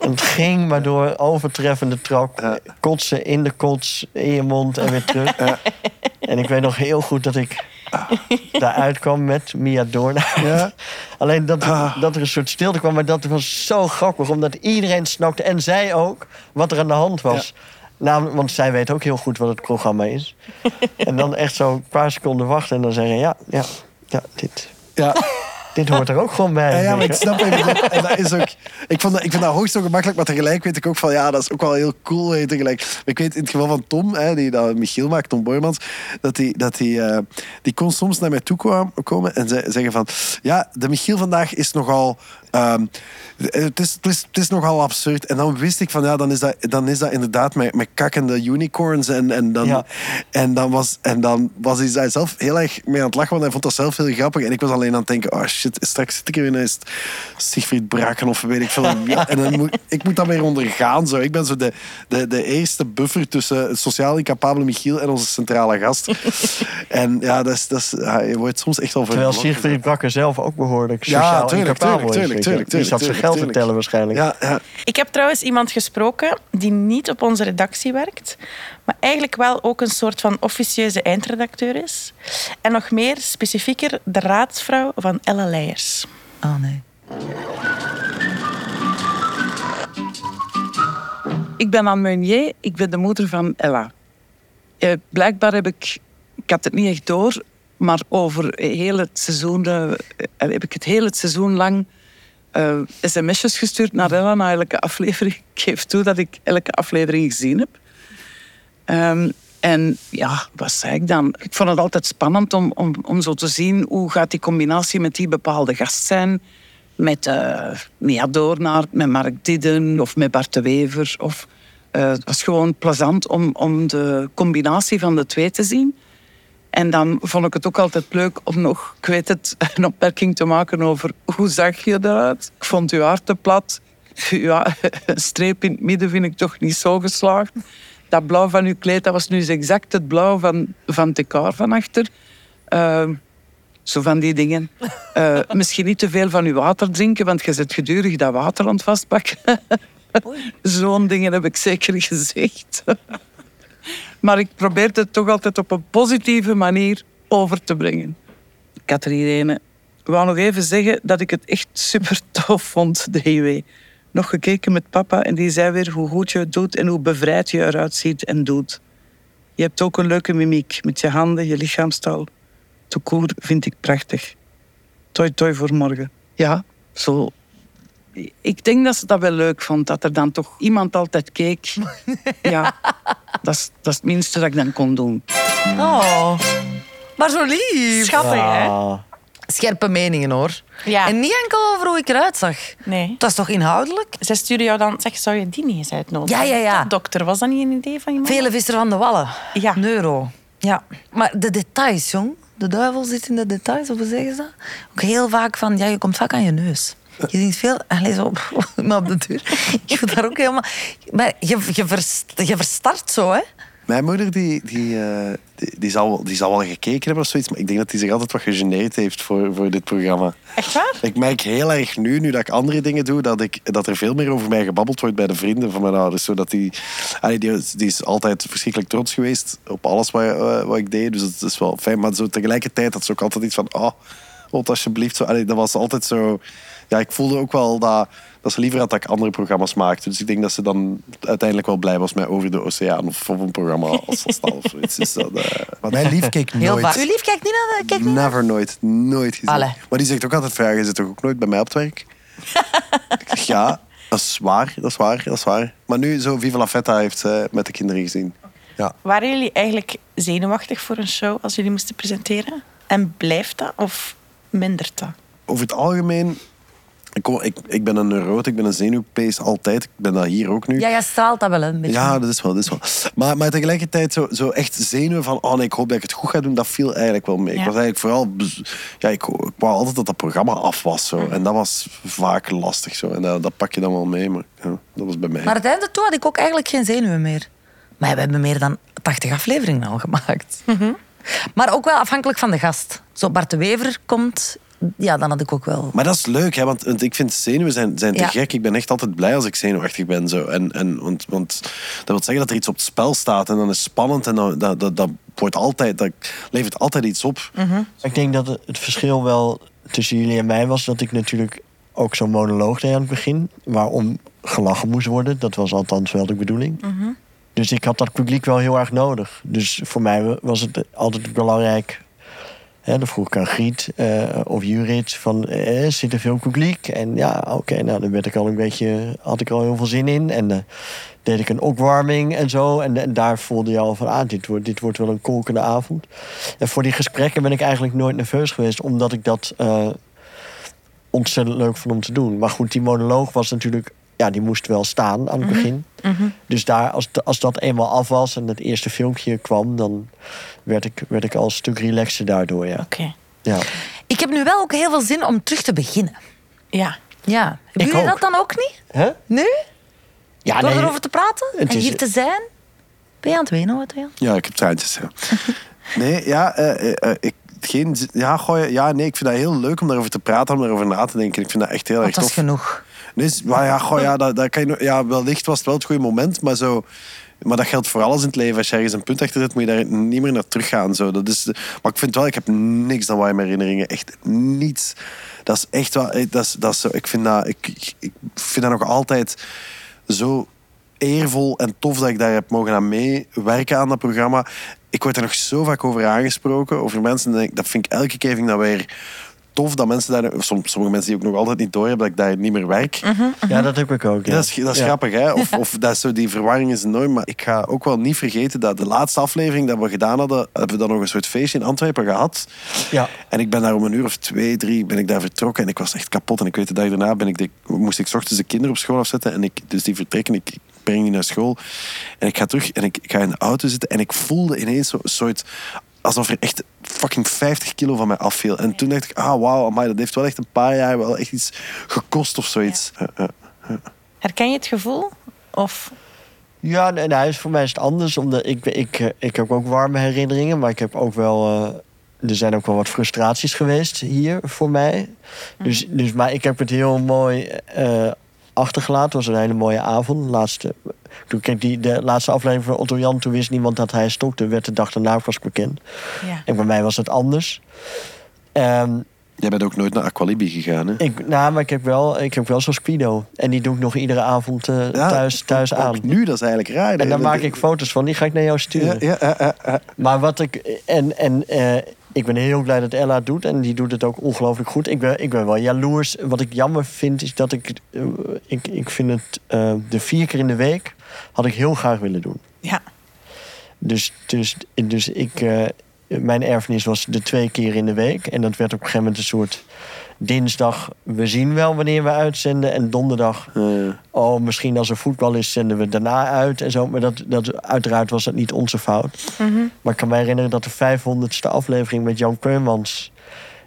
En het ging maar door, overtreffende trap. Ja. Kotsen in de kots, in je mond en weer terug. En ik weet nog heel goed dat ik daaruit kwam met Mia Doornaert. Ja. Alleen dat, Ah. dat er een soort stilte kwam, maar dat was zo grappig. Omdat iedereen snakte, en zij ook, wat er aan de hand was. Want zij weet ook heel goed wat het programma is. en dan echt zo een paar seconden wachten en dan zeggen, ja, ja, ja, dit. Ja. Dit hoort er ook gewoon bij. Ja, maar ik snap bedoelt. En dat is ook, ik, vond ik vind dat hoogst ongemakkelijk, maar tegelijk weet ik ook van ja, dat is ook wel heel cool. Tegelijk. Ik weet in het geval van Tom, hè, die dat Michiel maakt, Tom Boymans, dat die, dat die, eh, die kon soms naar mij toe komen en ze- zeggen van ja, de Michiel vandaag is nogal. Ehm, het, is, het, is, het is nogal absurd. En dan wist ik van ja, dan is dat, dan is dat inderdaad met, met kakkende unicorns. En, en, dan, Ja. en, dan was, en dan was hij daar zelf heel erg mee aan het lachen, want hij vond dat zelf heel grappig. En ik was alleen aan het denken, oh shit, straks zit ik er ineens Siegfried Braken of weet ik veel. Ja, en dan moet, ik moet dat weer ondergaan. Zo. Ik ben zo de, de, de eerste buffer tussen het sociaal incapabele Michiel en onze centrale gast. en ja, dat is, dat is, ja, je wordt soms echt voor Terwijl Siegfried Brakker zelf ook behoorlijk Ja, sociaal tuurlijk, incapabel is. tuurlijk, je. Tuurlijk, Die zat zijn tuurlijk, geld te tuurlijk. tellen waarschijnlijk. Ja, ja. Ik heb trouwens iemand gesproken die niet op onze redactie werkt, maar eigenlijk wel ook een soort van officieuze eindredacteur is. En nog meer specifieker de raadsvrouw van Ella Leijers. Oh nee. Ik ben Anne Meunier, ik ben de moeder van Ella. Eh, blijkbaar heb ik, ik had het niet echt door, maar over heel het seizoen, eh, heb ik het heel het seizoen lang eh, sms'jes gestuurd naar Ella na elke aflevering. Ik geef toe dat ik elke aflevering gezien heb. Ehm, en ja, wat zei ik dan? Ik vond het altijd spannend om, om, om zo te zien hoe gaat die combinatie met die bepaalde gast zijn. Met eh Mia Doornaert, met Mark Didden of met Bart de Wever. Of, eh, het was gewoon plezant om, om de combinatie van de twee te zien. En dan vond ik het ook altijd leuk om nog, ik weet het, een opmerking te maken over hoe zag je eruit? Ik vond uw haar te plat. Ja, een streep in het midden vind ik toch niet zo geslaagd. Dat blauw van uw kleed, dat was nu eens exact het blauw van, van decor van achter. Eh, zo van die dingen. Eh, misschien niet te veel van uw water drinken, want je zit gedurig dat water aan het vastpakken. Zo'n dingen heb ik zeker gezegd. Maar ik probeerde het toch altijd op een positieve manier over te brengen. Catherine, ik wou nog even zeggen dat ik het echt super tof vond, de IW. Nog gekeken met papa en die zei weer hoe goed je het doet en hoe bevrijd je eruit ziet en doet. Je hebt ook een leuke mimiek met je handen, je lichaamstaal. Te koer vind ik prachtig. Toi toi voor morgen. Ja, zo. Ik denk dat ze dat wel leuk vond, dat er dan toch iemand altijd keek. Ja, dat is, dat is het minste dat ik dan kon doen. Oh. Maar zo lief. Schattig, hè? Scherpe meningen hoor. Ja. En niet enkel over hoe ik eruit zag. Nee. Dat is toch inhoudelijk? Zij stuurde jou dan, zeg, zou je die niet eens uitnodigen? Ja, ja, ja. Dokter, was dat niet een idee van je mama? Vele visser van de wallen. Ja. Neuro. Ja. Maar de details, jong. De duivel zit in de details, of hoe zeggen ze dat? Ook heel vaak van, ja, je komt vaak aan je neus. Je ziet veel, allee, zo op, maar op de deur. Je moet daar ook helemaal... Maar je, je, verst, je verstart zo, hè. Mijn moeder die, die, eh, die, die, zal, wel- die zal wel gekeken hebben of zoiets, maar ik denk dat hij zich altijd wat gegeneerd heeft voor, voor dit programma. Echt waar? Ik merk heel erg nu, nu dat ik andere dingen doe, dat, ik, dat er veel meer over mij gebabbeld wordt bij de vrienden van mijn ouders. Zodat die, allee, die, is- die is altijd verschrikkelijk trots geweest op alles wat, eh, wat ik deed. Dus het is wel fijn. Maar zo tegelijkertijd had ze ook altijd iets van, oh, Ot, alsjeblieft. Zo, allee, dat was altijd zo... Ja, ik voelde ook wel dat, dat ze liever had dat ik andere programma's maakte. Dus ik denk dat ze dan uiteindelijk wel blij was met Over de Oceaan of op een programma als Stal of zoiets. Dus dat, eh, maar mijn lief keek Heel nooit. vaak. Uw lief kijkt niet naar de... Kijkt niet naar- Never, nooit. Nooit gezien. Allee. Maar die zegt ook altijd ja, je zit toch ook nooit bij mij op het werk? ik zeg, ja, dat is waar, dat is waar, dat is waar. Maar nu, zo Viva la Feta heeft ze met de kinderen gezien. Ja. Waren jullie eigenlijk zenuwachtig voor een show als jullie moesten presenteren? En blijft dat of mindert dat? Over het algemeen, ik, kom- ik, ik ben een neuroot, ik ben een zenuwpees altijd. Ik ben dat hier ook nu. Ja, jij straalt dat wel een beetje. Ja, dat is wel, dat is wel. Maar, maar tegelijkertijd zo, zo echt zenuwen van... Oh nee, ik hoop dat ik het goed ga doen, dat viel eigenlijk wel mee. Ja. Ik was eigenlijk vooral... Ja, ik, ik wou altijd dat dat programma af was. Zo. En dat was vaak lastig. Zo. En dat, dat pak je dan wel mee, maar ja, dat was bij mij. Maar het einde toe had ik ook eigenlijk geen zenuwen meer. Maar we hebben meer dan 80 afleveringen al gemaakt. Maar ook wel afhankelijk van de gast. Zo Bart de Wever komt, ja, dan had ik ook wel... Maar dat is leuk, hè, want, want ik vind zenuwen zijn, zijn te Ja. gek. Ik ben echt altijd blij als ik zenuwachtig ben. Zo. En, en, want, want dat wil zeggen dat er iets op het spel staat en dan is het spannend en dan, dat, dat, dat, wordt altijd, dat levert altijd iets op. Ik denk dat het verschil wel tussen jullie en mij was dat ik natuurlijk ook zo'n monoloog deed aan het begin, waarom gelachen moest worden. Dat was althans wel de bedoeling. Dus ik had dat publiek wel heel erg nodig. Dus voor mij was het altijd belangrijk Hè, dan vroeg ik aan Griet eh, of Jurit van, eh, zit er veel publiek? En ja, oké, nou dan werd ik al een beetje, had ik al heel veel zin in. En eh, deed ik een opwarming en zo. En, en daar voelde je al van, ah, dit wordt, dit wordt wel een kolkende avond. En voor die gesprekken ben ik eigenlijk nooit nerveus geweest, omdat ik dat eh, ontzettend leuk vond om te doen. Maar goed, die monoloog was natuurlijk, ja, die moest wel staan aan het begin. Dus daar, als, als dat eenmaal af was en het eerste filmpje kwam, dan werd ik, werd ik al een stuk relaxer daardoor, ja. Oké. ja. Ik heb nu wel ook heel veel zin om terug te beginnen. Ja. Ja. Hebben jullie dat dan ook niet? Hè? Nu? Ja, Door erover te praten? Het en is- hier te zijn? Ben je aan het wenen, wat Jan? Ja, ik heb traantjes. Ja. Nee, ja, eh, eh, eh, ik, geen, ja, gooi, ja, nee, ik vind dat heel leuk om daarover te praten, om daarover na te denken. Ik vind dat echt heel erg Want dat is tof. genoeg. Maar ja, goh, ja, dat, dat kan je, wellicht was het wel het goede moment, maar zo. Maar dat geldt voor alles in het leven. Als je ergens een punt achter zet, moet je daar niet meer naar teruggaan. Zo. Dat is, maar ik vind wel, ik heb niks dan warme herinneringen. Echt niets. Dat is echt wel. eh, Dat is, dat is ik, vind dat, ik, ik, vind dat nog altijd zo eervol en tof dat ik daar heb mogen aan meewerken aan dat programma. Ik word er nog zo vaak over aangesproken. Over mensen, dat, vind ik elke keer dat weer tof. Dat mensen daar, som- sommige mensen die ook nog altijd niet door hebben dat ik daar niet meer werk. Ja, dat heb ik ook. Ja. Dat is, dat is Ja. grappig, hè? Of, of dat is zo, die verwarring is enorm. Maar ik ga ook wel niet vergeten dat de laatste aflevering dat we gedaan hadden, hebben we dan nog een soort feestje in Antwerpen gehad. Ja. En ik ben daar om een uur of twee, drie ben ik daar vertrokken. En ik was echt kapot. En ik weet de dag daarna ben ik de, moest ik 's ochtends de kinderen op school afzetten. En ik, dus die vertrekken, ik, ik breng die naar school. En ik ga terug en ik, ik ga in de auto zitten. En ik voelde ineens zo'n soort... Alsof er echt fucking 50 kilo van mij afviel. En toen dacht ik, ah wauw, amai, dat heeft wel echt een paar jaar wel echt iets gekost of zoiets. Ja, ja. Herken je het gevoel? Of... Ja, nee, nee, voor mij is het anders. Omdat ik, ik, eh, ik heb ook warme herinneringen, maar ik heb ook wel. eh, er zijn ook wel wat frustraties geweest hier voor mij. dus, dus, maar ik heb het heel mooi eh, achtergelaten. Het was een hele mooie avond. Laatste, toen ik keek die, de laatste aflevering van Otto Jan, toen wist niemand dat hij stokte. Werd de dag daarna pas bekend. Ja. En bij mij was het anders. Ehm, Jij bent ook nooit naar Aqualibi gegaan, hè? ik, nou, maar ik heb wel, ik heb wel zo'n Speedo. En die doe ik nog iedere avond eh, Ja, thuis, thuis ook aan. nu, dat is eigenlijk raar. En daar maak ik foto's van, die ga ik naar jou sturen. Ja, ja. Maar wat ik. En, en eh, ik ben heel blij dat Ella het doet. En die doet het ook ongelooflijk goed. Ik ben, ik ben wel jaloers. Wat ik jammer vind, is dat ik. eh, ik, ik vind het. eh, de vier keer in de week had ik heel graag willen doen. Ja. Dus, dus, dus ik. eh, mijn erfenis was de twee keer in de week. En dat werd op een gegeven moment een soort. Dinsdag, we zien wel wanneer we uitzenden. En donderdag, oh, misschien als er voetbal is, zenden we daarna uit en zo. Maar dat, dat, uiteraard was dat niet onze fout. Maar ik kan me herinneren dat de 500ste aflevering met Jan Keurmans...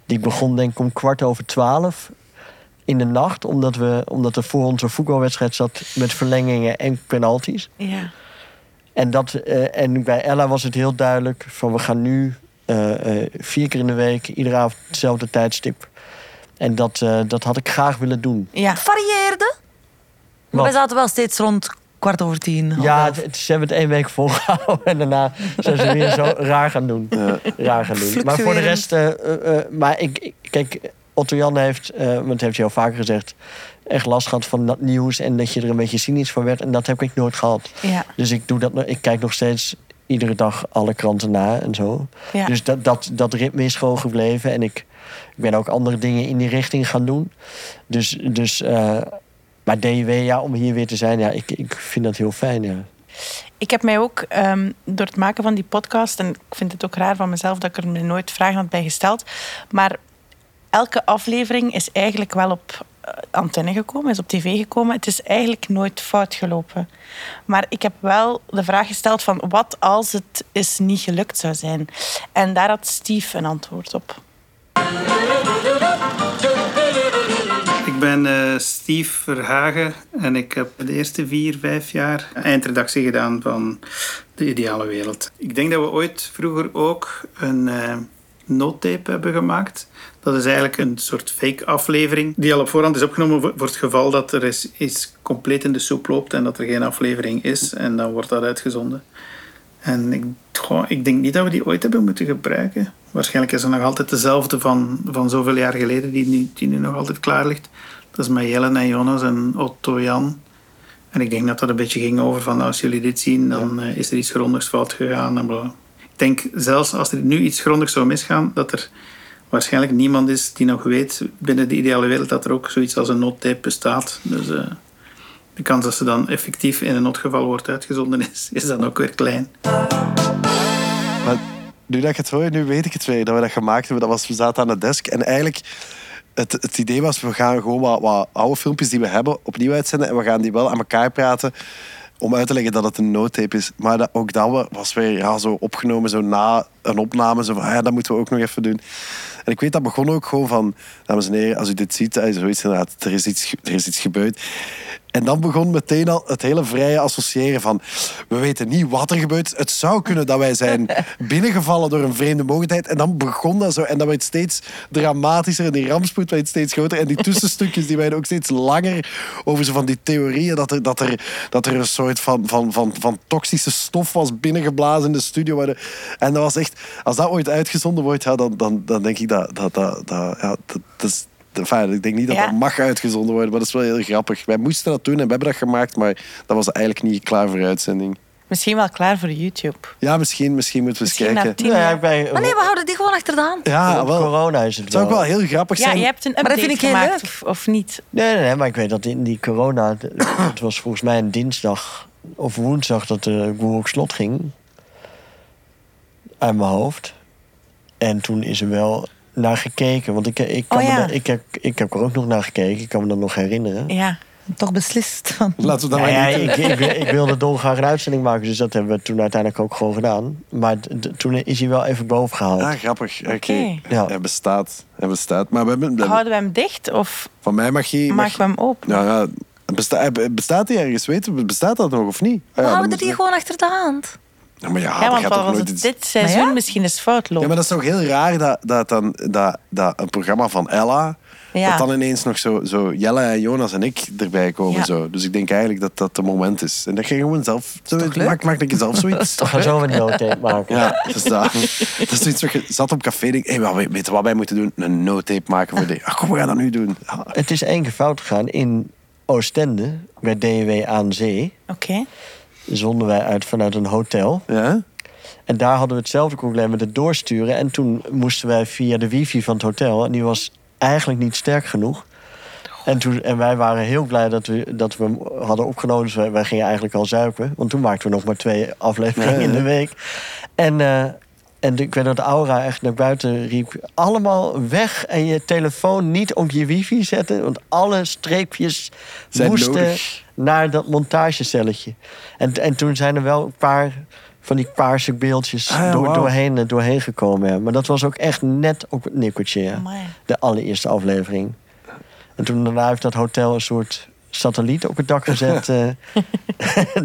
die begon denk ik om kwart over twaalf in de nacht... omdat, we, omdat er voor onze voetbalwedstrijd zat met verlengingen en penalties. Ja. En, dat, eh, en bij Ella was het heel duidelijk van we gaan nu eh, eh, vier keer in de week... iedere avond hetzelfde tijdstip. En dat, eh, dat had ik graag willen doen. Ja. Het varieerde. Maar wij zaten wel steeds rond kwart over tien. Ja, elf. het, het- ze hebben het één week volgehouden en daarna zijn ze weer zo raar gaan doen. Raar gaan doen. Maar voor de rest, eh, eh, eh, maar ik, ik- kijk, Otto Jan heeft, eh want dat heeft hij al vaker gezegd, echt last gehad van dat nieuws en dat je er een beetje cynisch van werd. En dat heb ik nooit gehad. Ja. Dus ik doe dat, ik kijk nog steeds iedere dag alle kranten na en zo. Ja. Dus dat, dat, dat ritme is gewoon gebleven. En ik, ik ben ook andere dingen in die richting gaan doen. Dus, dus eh, maar DW, ja, om hier weer te zijn, ja, ik, ik vind dat heel fijn, ja. Ik heb mij ook ehm, door het maken van die podcast, en ik vind het ook raar van mezelf dat ik er me nooit vragen had bij gesteld, maar elke aflevering is eigenlijk wel op eh, antenne gekomen, is op tv gekomen. Het is eigenlijk nooit fout gelopen. Maar ik heb wel de vraag gesteld van wat als het is niet gelukt zou zijn. En daar had Steve een antwoord op. Ik ben eh, Steve Verhagen en ik heb de eerste vier, vijf jaar eindredactie gedaan van De Ideale Wereld. Ik denk dat we ooit vroeger ook een eh noodtape hebben gemaakt. Dat is eigenlijk een soort fake aflevering die al op voorhand is opgenomen voor het geval dat er is, iets compleet in de soep loopt en dat er geen aflevering is. En dan wordt dat uitgezonden. En ik, goh, ik denk niet dat we die ooit hebben moeten gebruiken. Waarschijnlijk is er nog altijd dezelfde van, van zoveel jaar geleden, die nu, die nu nog altijd klaar ligt. Dat is met Jellen en Jonas en Otto Jan. En ik denk dat dat een beetje ging over van als jullie dit zien, dan eh, is er iets grondigs fout gegaan. En bla. ik denk zelfs als er nu iets grondigs zou misgaan, dat er waarschijnlijk niemand is die nog weet binnen de ideale wereld dat er ook zoiets als een noodtape bestaat. Dus eh, de kans dat ze dan effectief in een noodgeval wordt uitgezonden is, is dan ook weer klein. Maar nu dat ik het hoor, nu weet ik het weer. Dat we dat gemaakt hebben. Dat was, we zaten aan de desk. En eigenlijk, het, het idee was, we gaan gewoon wat, wat oude filmpjes die we hebben opnieuw uitzenden. En we gaan die wel aan elkaar praten. Om uit te leggen dat het een noodtape is. Maar dat, ook dat was weer ja, zo opgenomen, zo na een opname. Zo van, ah ja, dat moeten we ook nog even doen. En ik weet, dat begon ook gewoon van... Dames en heren, als u dit ziet, zoiets inderdaad, er is iets, er is iets gebeurd. En dan begon meteen al het hele vrije associëren van... We weten niet wat er gebeurt. Het zou kunnen dat wij zijn binnengevallen door een vreemde mogelijkheid. En dan begon dat zo. En dat werd steeds dramatischer. En die rampspoed werd steeds groter. En die tussenstukjes die werden ook steeds langer. Over zo van die theorieën dat er, dat er, dat er een soort van, van, van, van toxische stof was binnengeblazen in de studio. En dat was echt... Als dat ooit uitgezonden wordt, ja, dan, dan, dan denk ik dat... dat, dat, dat ja, dat, dat is, Enfin, ik denk niet dat Ja. dat mag uitgezonden worden, maar dat is wel heel grappig. Wij moesten dat doen en we hebben dat gemaakt, maar dat was eigenlijk niet klaar voor uitzending. Misschien wel klaar voor YouTube. Ja, misschien, misschien moeten we eens Misschien kijken. tien Ja, bij Maar nee, we houden die gewoon achter de hand. Ja, wel. corona is het zou ook wel. heel grappig Ja, zijn. je hebt een dat update vind ik heel gemaakt, leuk. of, of niet? Nee, nee, nee, maar ik weet dat in die corona... Het was volgens mij een dinsdag of woensdag dat de Google Slot ging. Uit mijn hoofd. En toen is er wel naar gekeken. Want ik, ik, kan Oh, me ja. ik, heb, ik heb er ook nog naar gekeken. Ik kan me dat nog herinneren. Ja. Toch beslist. Van. Laten we dat maar ja, ik, ik, ik wilde dolgraag een uitzending maken, dus dat hebben we toen uiteindelijk ook gewoon gedaan. Maar d- d- toen is hij wel even boven gehaald. Ah, grappig. Oké. Ja. Hij bestaat. Hij bestaat. Maar we hebben, we Houden we hem dicht of van mij mag je... maken we hem open? Nou ja, besta, bestaat hij ergens? Weten we, bestaat dat nog of niet? Ah, We ja, dan houden die gewoon achter de hand. Ja, maar ja, Ja, want gaat toch nooit iets- dit seizoen ja. misschien eens fout loopt. Ja, maar dat is toch heel raar dat, dat, dan, dat, dat een programma van Ella... Ja. Dat dan ineens nog zo, zo Jelle en Jonas en ik erbij komen. Ja. Zo. Dus ik denk eigenlijk dat dat het moment is. En dat je gewoon zelf... Zo, toch leuk? maak, maak een keer zelf zoiets. Gaan zo een no-tape maken. Ja, dat, dat is zoiets wat je zat op café en denkt, hey, wat, weet je wat wij moeten doen? Een no-tape maken voor dit. Ah, kom, we gaan dat nu doen. Ja. Het is één keer fout gegaan. In Oostende, bij DW aan Zee, Oké. Zonden wij uit vanuit een hotel. Ja? En daar hadden we hetzelfde probleem met het doorsturen. En toen moesten wij via de wifi van het hotel. En die was eigenlijk niet sterk genoeg. En, toen, en wij waren heel blij dat we, dat we hem hadden opgenomen. Dus wij, wij gingen eigenlijk al zuipen. Want toen maakten we nog maar twee afleveringen in de week. En, eh, en ik weet dat Aura echt naar buiten riep... allemaal weg en je telefoon niet op je wifi zetten. Want alle streepjes Zijn moesten nodig. Naar dat montagecelletje. En, en toen zijn er wel een paar van die paarse beeldjes Ah, ja, door, wauw. doorheen, eh, doorheen gekomen. Ja. Maar dat was ook echt net op het nikkeltje. ja. De allereerste aflevering. En toen daarna heeft dat hotel een soort satelliet op het dak gezet. eh,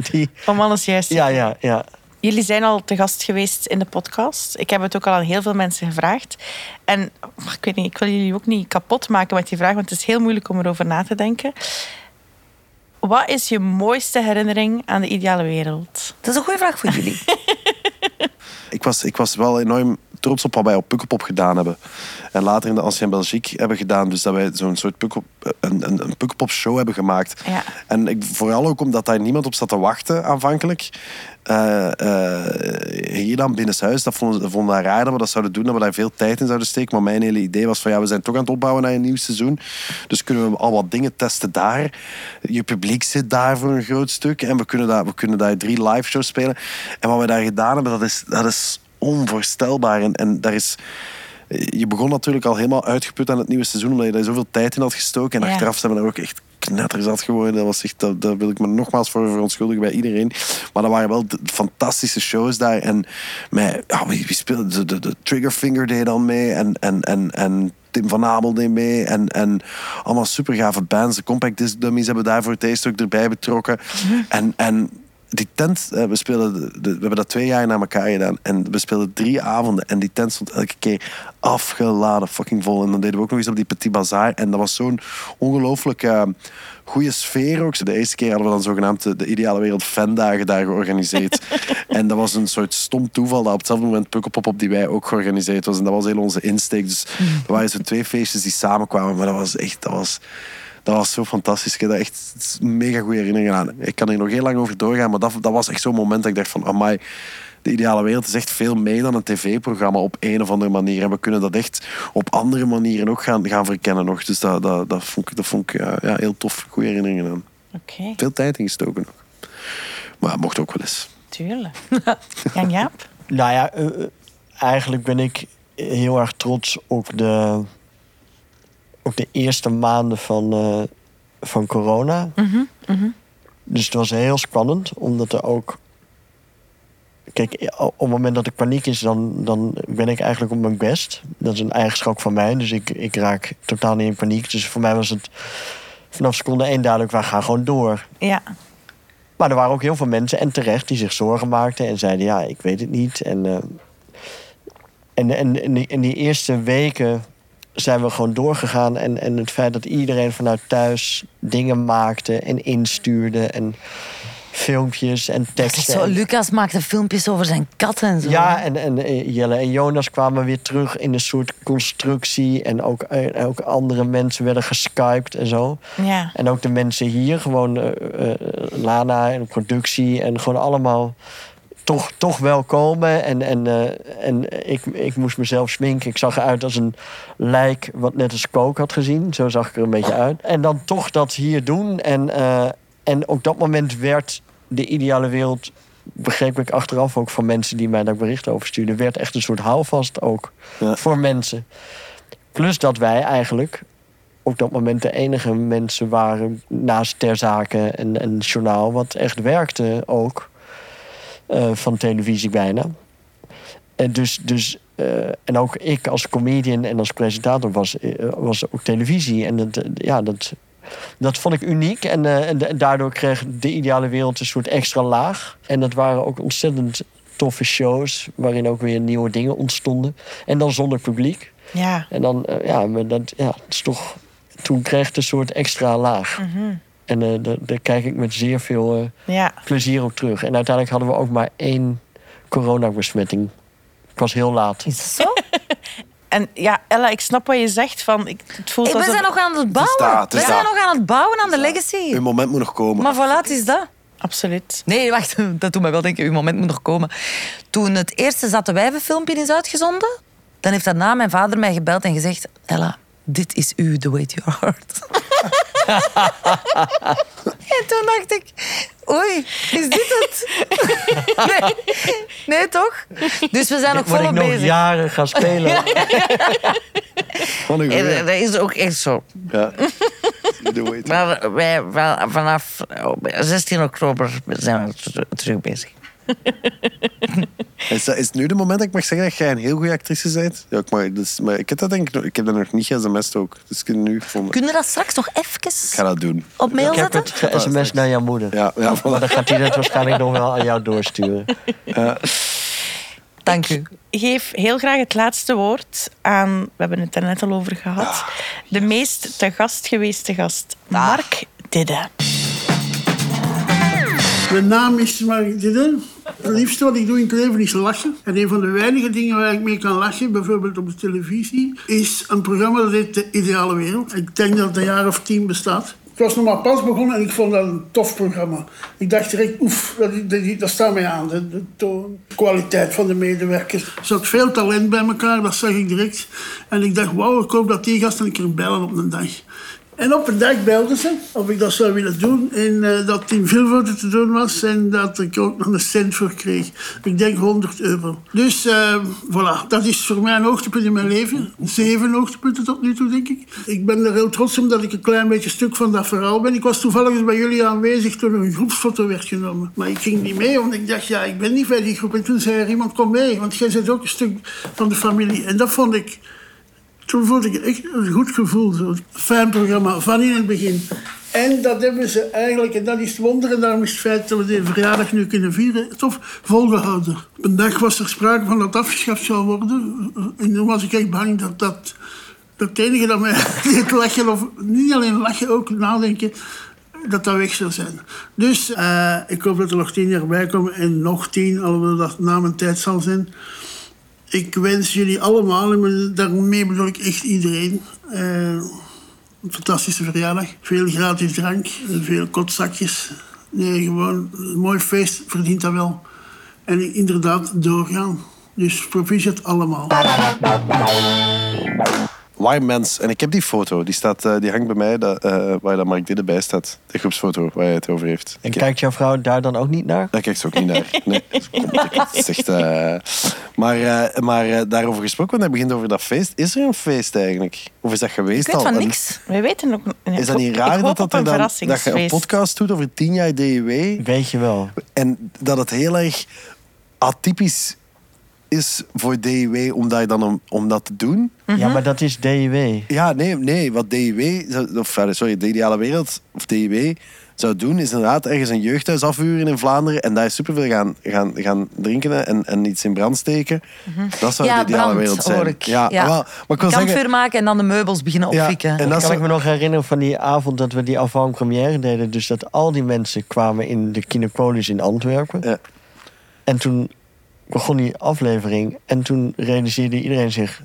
die, Om alles juist. ja, ja, ja. Jullie zijn al te gast geweest in de podcast. Ik heb het ook al aan heel veel mensen gevraagd. En ik weet niet, ik wil jullie ook niet kapot maken met die vraag, want het is heel moeilijk om erover na te denken. Wat is je mooiste herinnering aan de ideale wereld? Dat is een goede vraag voor jullie. Ik, was, ik was wel enorm trots op wat wij op Pukkelpop gedaan hebben. En later in de Ancien Belgique hebben gedaan. Dus dat wij zo'n soort Pukkel, een, een, een Pukkelpop show hebben gemaakt. Ja. En ik, vooral ook omdat daar niemand op zat te wachten aanvankelijk. Eh, eh, hier dan binnenshuis, dat vonden, dat vonden we raar dat we dat zouden doen, dat we daar veel tijd in zouden steken. Maar mijn hele idee was van ja, we zijn toch aan het opbouwen naar een nieuw seizoen. Dus kunnen we al wat dingen testen daar. Je publiek zit daar voor een groot stuk. En we kunnen daar, we kunnen daar drie live shows spelen. En wat we daar gedaan hebben, dat is, dat is onvoorstelbaar. En, en daar is je begon natuurlijk al helemaal uitgeput aan het nieuwe seizoen, omdat je daar zoveel tijd in had gestoken. En Ja. achteraf zijn we daar ook echt knetterzat geworden. Dat was echt, dat, daar wil ik me nogmaals voor verontschuldigen bij iedereen. Maar dat waren wel fantastische shows daar. En met, ja, wie, wie speelde? De, de, de Triggerfinger deed dan mee. En, en, en, en Tim van Abel deed mee. En, en allemaal super gave bands. De Compact Disc Dummies hebben daar voor het eerst ook erbij betrokken. En, en die tent, we, speelden de, de- we hebben dat twee jaar na elkaar gedaan. En we speelden drie avonden. En die tent stond elke keer afgeladen, fucking vol. En dan deden we ook nog eens op die Petit Bazaar. En dat was zo'n ongelooflijk eh, goede sfeer ook. De eerste keer hadden we dan zogenaamd de, de Ideale Wereld Fandagen daar georganiseerd. en dat was een soort stom toeval dat op hetzelfde moment Pukkelpop op die wij ook georganiseerd was. En dat was heel onze insteek. Dus er waren zo twee feestjes die samenkwamen. Maar dat was echt... Dat was, dat was zo fantastisch. Ik heb daar echt mega goede herinneringen aan. Ik kan er nog heel lang over doorgaan, maar dat, dat was echt zo'n moment dat ik dacht van, amai, De Ideale Wereld is echt veel meer dan een tv-programma op een of andere manier. En we kunnen dat echt op andere manieren ook gaan, gaan verkennen nog. Dus dat, dat, dat vond ik, dat vond ik ja, ja, heel tof. Goede herinneringen aan. Oké, Veel tijd ingestoken nog. Maar het mocht ook wel eens. tuurlijk. Jan Jaap? Nou ja, eh, eh, eigenlijk ben ik heel erg trots op de, op de eerste maanden van, eh, van corona. Dus het was heel spannend, omdat er ook. Kijk, op het moment dat er paniek is, dan, dan ben ik eigenlijk op mijn best. Dat is een eigenschap van mij, dus ik, ik raak totaal niet in paniek. Dus voor mij was het vanaf seconde één duidelijk, wij gaan gewoon door. Ja. Maar er waren ook heel veel mensen, en terecht, die zich zorgen maakten en zeiden: Ja, ik weet het niet. En, eh, en, en die, in die eerste weken zijn we gewoon doorgegaan. En, en het feit dat iedereen vanuit thuis dingen maakte en instuurde. En filmpjes en teksten. zo, Lucas maakte filmpjes over zijn kat en zo. ja, en, en eh, Jelle en Jonas kwamen weer terug in een soort constructie. En ook, eh, ook andere mensen werden geskyped en zo. Ja. En ook de mensen hier, gewoon eh, Lana en productie. En gewoon allemaal toch, toch wel komen. En, en, eh, en ik, ik moest mezelf sminken. Ik zag eruit als een lijk wat net als kook had gezien. Zo zag ik er een beetje uit. En dan toch dat hier doen. En, eh, en op dat moment werd de ideale wereld... begreep ik achteraf ook van mensen die mij daar berichten over stuurden... werd echt een soort houvast ook Ja. voor mensen. Plus dat wij eigenlijk op dat moment de enige mensen waren naast ter zake en, en journaal wat echt werkte ook. Eh, van televisie bijna. En, dus, dus, eh, en ook ik als comedian en als presentator was, eh, was ook televisie. En dat, ja, dat, dat vond ik uniek. En, en, en daardoor kreeg de ideale wereld een soort extra laag. En dat waren ook ontzettend toffe shows. Waarin ook weer nieuwe dingen ontstonden. En dan zonder publiek. Ja. En dan, ja, maar dat, ja, is toch. Toen kreeg het een soort extra laag. En eh, daar, daar kijk ik met zeer veel eh, Ja. plezier op terug. En uiteindelijk hadden we ook maar één coronabesmetting. Ik was heel laat. Is dat zo? En ja, Ella, ik snap wat je zegt. Van, ik, het voelt Hey, we zijn nog aan het bouwen. het we zijn nog aan het bouwen aan de legacy. Uw moment moet nog komen. Maar voilà, het is dat. Absoluut. Nee, wacht, dat doet mij wel denken, uw moment moet nog komen. Toen het eerste Zatte Wijven filmpje is uitgezonden, dan heeft daarna mijn vader mij gebeld en gezegd... Ella, dit is u, The Way to Your Heart. en toen dacht ik, oei, is dit het? nee, nee, toch? Dus we zijn nog Word ik volop nog bezig. jaren gaan spelen. En, dat is ook echt zo. Ja. Maar wij, wel, vanaf oh, 16 oktober zijn we ter- terug bezig. Is, dat, is het nu de moment dat ik mag zeggen dat jij een heel goede actrice bent? Ja, ik, mag, dus, maar ik heb dat denk ik nog, ik heb dat nog niet gesmst ook. Dus ik nu. Kunnen we dat straks nog even Ik ga dat doen. op mail Ik heb zetten? het sms naar jouw moeder. Ja, ja Maar dan gaat hij dat waarschijnlijk nog wel aan jou doorsturen. Dank u. geef heel graag het laatste woord aan, we hebben het er net al over gehad, de meest te gast geweeste gast, Mark Didde. Mijn naam is Mark Didde. Het liefste wat ik doe in het leven is lachen. En een van de weinige dingen waar ik mee kan lachen, bijvoorbeeld op de televisie, is een programma dat heet De Ideale Wereld. Ik denk dat het een jaar of tien bestaat. Ik was nog maar pas begonnen en ik vond dat een tof programma. Ik dacht direct, oef, dat, dat, dat staat mij aan. De, de toon, de kwaliteit van de medewerkers. Er zat veel talent bij elkaar, dat zag ik direct. En ik dacht, wauw, ik hoop dat die gasten een keer bellen op een dag. En op een dag belden ze of ik dat zou willen doen. En eh, dat in Vilvoorde te doen was. En dat ik ook nog een cent voor kreeg. Ik denk 100 euro. Dus eh, voilà, dat is voor mij een hoogtepunt in mijn leven. Zeven hoogtepunten tot nu toe, denk ik. Ik ben er heel trots om dat ik een klein beetje stuk van dat verhaal ben. Ik was toevallig bij jullie aanwezig toen er een groepsfoto werd genomen. Maar ik ging niet mee, want ik dacht, ja, ik ben niet bij die groep. En toen zei er iemand, kom mee, want jij bent ook een stuk van de familie. En dat vond ik... Toen voelde ik echt een goed gevoel. Zo. Fijn programma, van in het begin. En dat hebben ze eigenlijk, en dat is het wonder, en daarom is het feit dat we de verjaardag nu kunnen vieren, tof volgehouden. Een dag was er sprake van dat afgeschaft zou worden. En toen was ik echt bang dat dat, dat het enige dat mij deed lachen, of niet alleen lachen, ook nadenken, dat dat weg zou zijn. Dus eh, ik hoop dat er nog tien jaar bij komen en nog tien, alhoewel dat na mijn tijd zal zijn. Ik wens jullie allemaal, en daarmee bedoel ik echt iedereen, eh, een fantastische verjaardag. Veel gratis drank, veel kotzakjes. Nee, gewoon een mooi feest verdient dat wel. en inderdaad doorgaan. Dus proficiat allemaal. Warm mens. En ik heb die foto. Die, staat, eh, die hangt bij mij, dat, eh, waar dat Mark Didde bij staat. De groepsfoto waar hij het over heeft. En kijkt jouw vrouw daar dan ook niet naar? Daar kijkt ze ook niet naar. Nee, dat is echt... eh, maar eh, maar eh, daarover gesproken, want hij begint over dat feest. Is er een feest eigenlijk? Of is dat geweest Ik weet al? van En niks. We weten ook... Is dat niet raar dat, dat, er dan, dat je een podcast doet over tien jaar DEW Weet je wel. en dat het heel erg atypisch is voor DEW om, daar dan om, om dat te doen? Ja, maar dat is DIW. Ja, nee, nee. Wat DIW, of eh, sorry, de ideale wereld, of DIW, zou doen, is inderdaad ergens een jeugdhuis afhuren in Vlaanderen en daar superveel gaan, gaan, gaan drinken en, en iets in brand steken. Dat zou Ja, de ideale brand, wereld zijn. Ja, Ja. wel, maar ik wil Kampvuur zeggen... maken en dan de meubels beginnen Ja, opfikken. en Dat dat kan is ik me nog herinneren van die avond dat we die avant-première deden. Dus dat al die mensen kwamen in de Kinopolis in Antwerpen. Ja. En toen begon die aflevering. En toen realiseerde iedereen zich...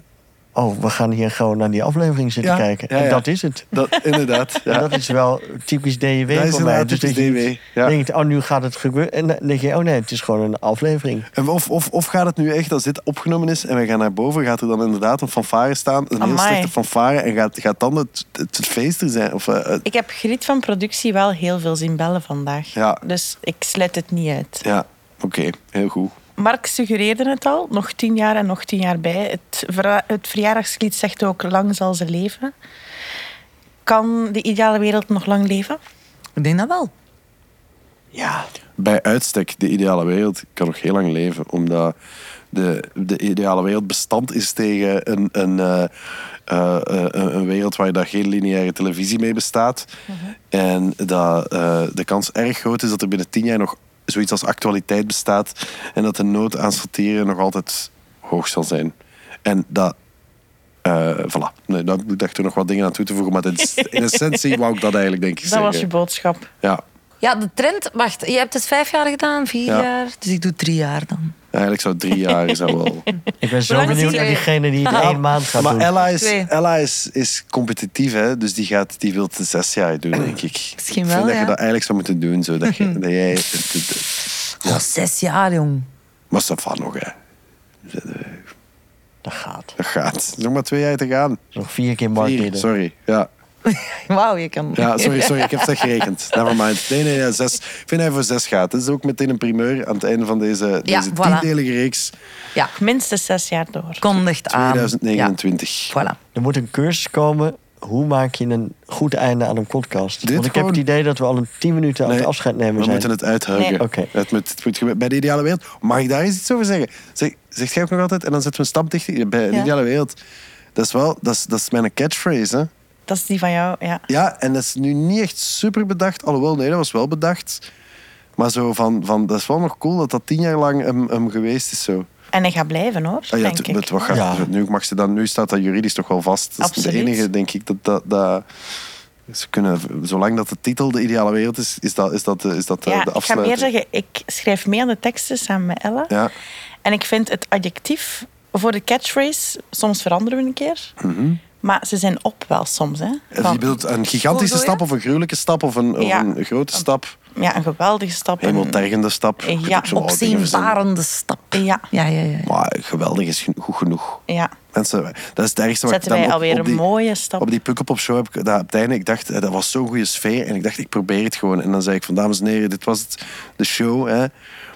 Oh, we gaan hier gewoon naar die aflevering zitten Ja, kijken. ja, En ja. dat is het. Dat, inderdaad. En dat is wel typisch Dat is voor mij. Dus dat typisch je denkt, oh, nu gaat het gebeuren. En dan denk je, oh nee, het is gewoon een aflevering. En Of, of, of gaat het nu echt, als dit opgenomen is en wij gaan naar boven, gaat er dan inderdaad een fanfare staan, een heel Amai. slechte fanfare, en gaat, gaat dan het, het, het feest er zijn? Of, eh, het- Ik heb Griet van productie wel heel veel zien bellen vandaag. Ja. Dus ik sluit het niet uit. ja, oké, heel goed. Mark suggereerde het al, nog tien jaar en nog tien jaar bij. Het, het verjaardagslied zegt ook lang zal ze leven. Kan de ideale wereld nog lang leven? Ik denk dat wel. Ja, bij uitstek de ideale wereld kan nog heel lang leven. Omdat de, de ideale wereld bestand is tegen een, een, eh, eh, eh, een wereld waar daar geen lineaire televisie mee bestaat. En dat eh, de kans erg groot is dat er binnen tien jaar nog zoiets als actualiteit bestaat. En dat de nood aan satire nog altijd hoog zal zijn. En dat... eh voilà. Nee, dan moet ik er nog wat dingen aan toe te voegen. Maar is- in essentie wou ik dat eigenlijk denk ik Dat was je boodschap. Ja, Ja, de trend... Wacht, je hebt het vijf jaar gedaan, vier Ja. jaar. Dus ik doe drie jaar dan. Eigenlijk zou drie jaar zou wel... ik ben zo benieuwd naar diegene die het één maand gaat maar doen. Ella, is, Twee. Ella is, is competitief, hè? dus die, gaat, die wil het zes jaar doen, denk ik. Misschien ik wel, vind dat ja. je dat eigenlijk zou moeten doen. Zo, dat, je, dat jij, Oh, zes jaar, jong. maar ça va nog, hè. Dat gaat. Dat gaat. Er is nog maar twee jaar te gaan. Nog vier keer Mark Vier, Didde. sorry. Ja. Wauw, je kan... ja, sorry, sorry, ik heb slecht gerekend. Never mind. Nee, nee, ja, zes. Ik vind dat hij voor zes gaat. Dat is ook meteen een primeur aan het einde van deze, Ja, deze voilà. tiendelige reeks. Ja, Minstens zes jaar door. kondigt aan. 2029. Ja, voilà. Er moet een cursus komen. Hoe maak je een goed einde aan een podcast? Dit Want ik gewoon- heb het idee dat we al een tien minuten aan het afscheid nemen We zijn. moeten het uithuigen. Nee. Oké. Het moet, het moet gebeuren. bij de ideale wereld. Mag ik daar eens iets over zeggen? Zeg, zegt jij ook nog altijd? En dan zetten we een stap dichter. Bij de Ja. ideale wereld. Dat is wel, dat is, dat is mijn catchphrase. Hè? Dat is die van jou, ja. Ja, en dat is nu niet echt super bedacht. Alhoewel, nee, dat was wel bedacht. Maar zo van, van dat is wel nog cool dat dat tien jaar lang hem, hem geweest is. Zo. En hij gaat blijven, hoor, Ah, ja, denk ik. wat gaat- Ja. nu, mag ze dan, nu staat dat juridisch toch wel vast. Dat is de Absoluut. enige, denk ik, dat... dat, dat ze kunnen, zolang dat de titel de ideale wereld is, is dat, is dat, is dat Ja, de ik ga afsluiting. meer zeggen, ik schrijf mee aan de teksten samen met Ella. Ja. En ik vind het adjectief voor de catchphrase, soms veranderen we een keer. Maar ze zijn op wel soms. Hè. Van, Mhm. je bedoelt een gigantische stap of een gruwelijke stap of een, Ja. een grote stap? ja, een geweldige stap. en- Hemeltergende stap. Ja. Opzienbarende stap. Ja, Ja, ja, ja. Maar geweldig is goed genoeg. ja. Mensen, dat is het ergste wat ik Zetten dan wij alweer op die, een mooie stap. op die Pukkelpop show heb ik dat op het einde, ik dacht, eh, dat was zo'n goede sfeer. En ik dacht, ik probeer het gewoon. En dan zei ik van, dames en heren, dit was het, de show. Hè.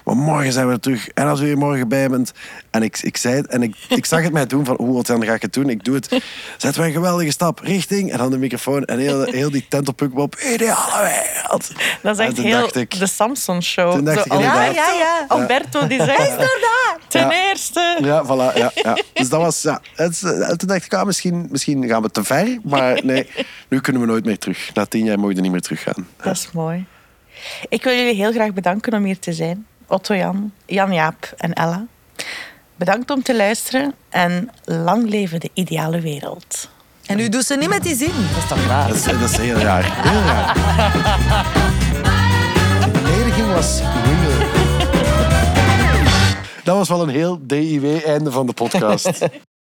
Maar morgen zijn we er terug. En als u hier morgen bij bent. En ik, ik zei het, en ik, ik zag het mij doen van, hoe dan ga ik het doen? Ik doe het. Zetten we een geweldige stap, richting. En dan de microfoon. En heel, heel die tent op ideale wereld. Dat is echt heel ik- de Samson show. Toen dacht Zo, ik inderdaad- ja, ja, ja. Alberto die zegt, is er daar? Ten Ja. eerste. Ja, voilà. Ja, ja. Dus dat was... Ja, het, toen dacht ik, ah, misschien, misschien gaan we te ver. Maar nee, nu kunnen we nooit meer terug. Na tien jaar mogen we niet meer teruggaan. Dat is mooi. Ik wil jullie heel graag bedanken om hier te zijn. Otto Jan, Jan Jaap en Ella. Bedankt om te luisteren en lang leven de ideale wereld. En nu doet ze niet met die zin. Dat is toch raar? Dat is, dat is heel raar. Heel raar. De belediging was real. Dat was wel een heel DIW-einde van de podcast.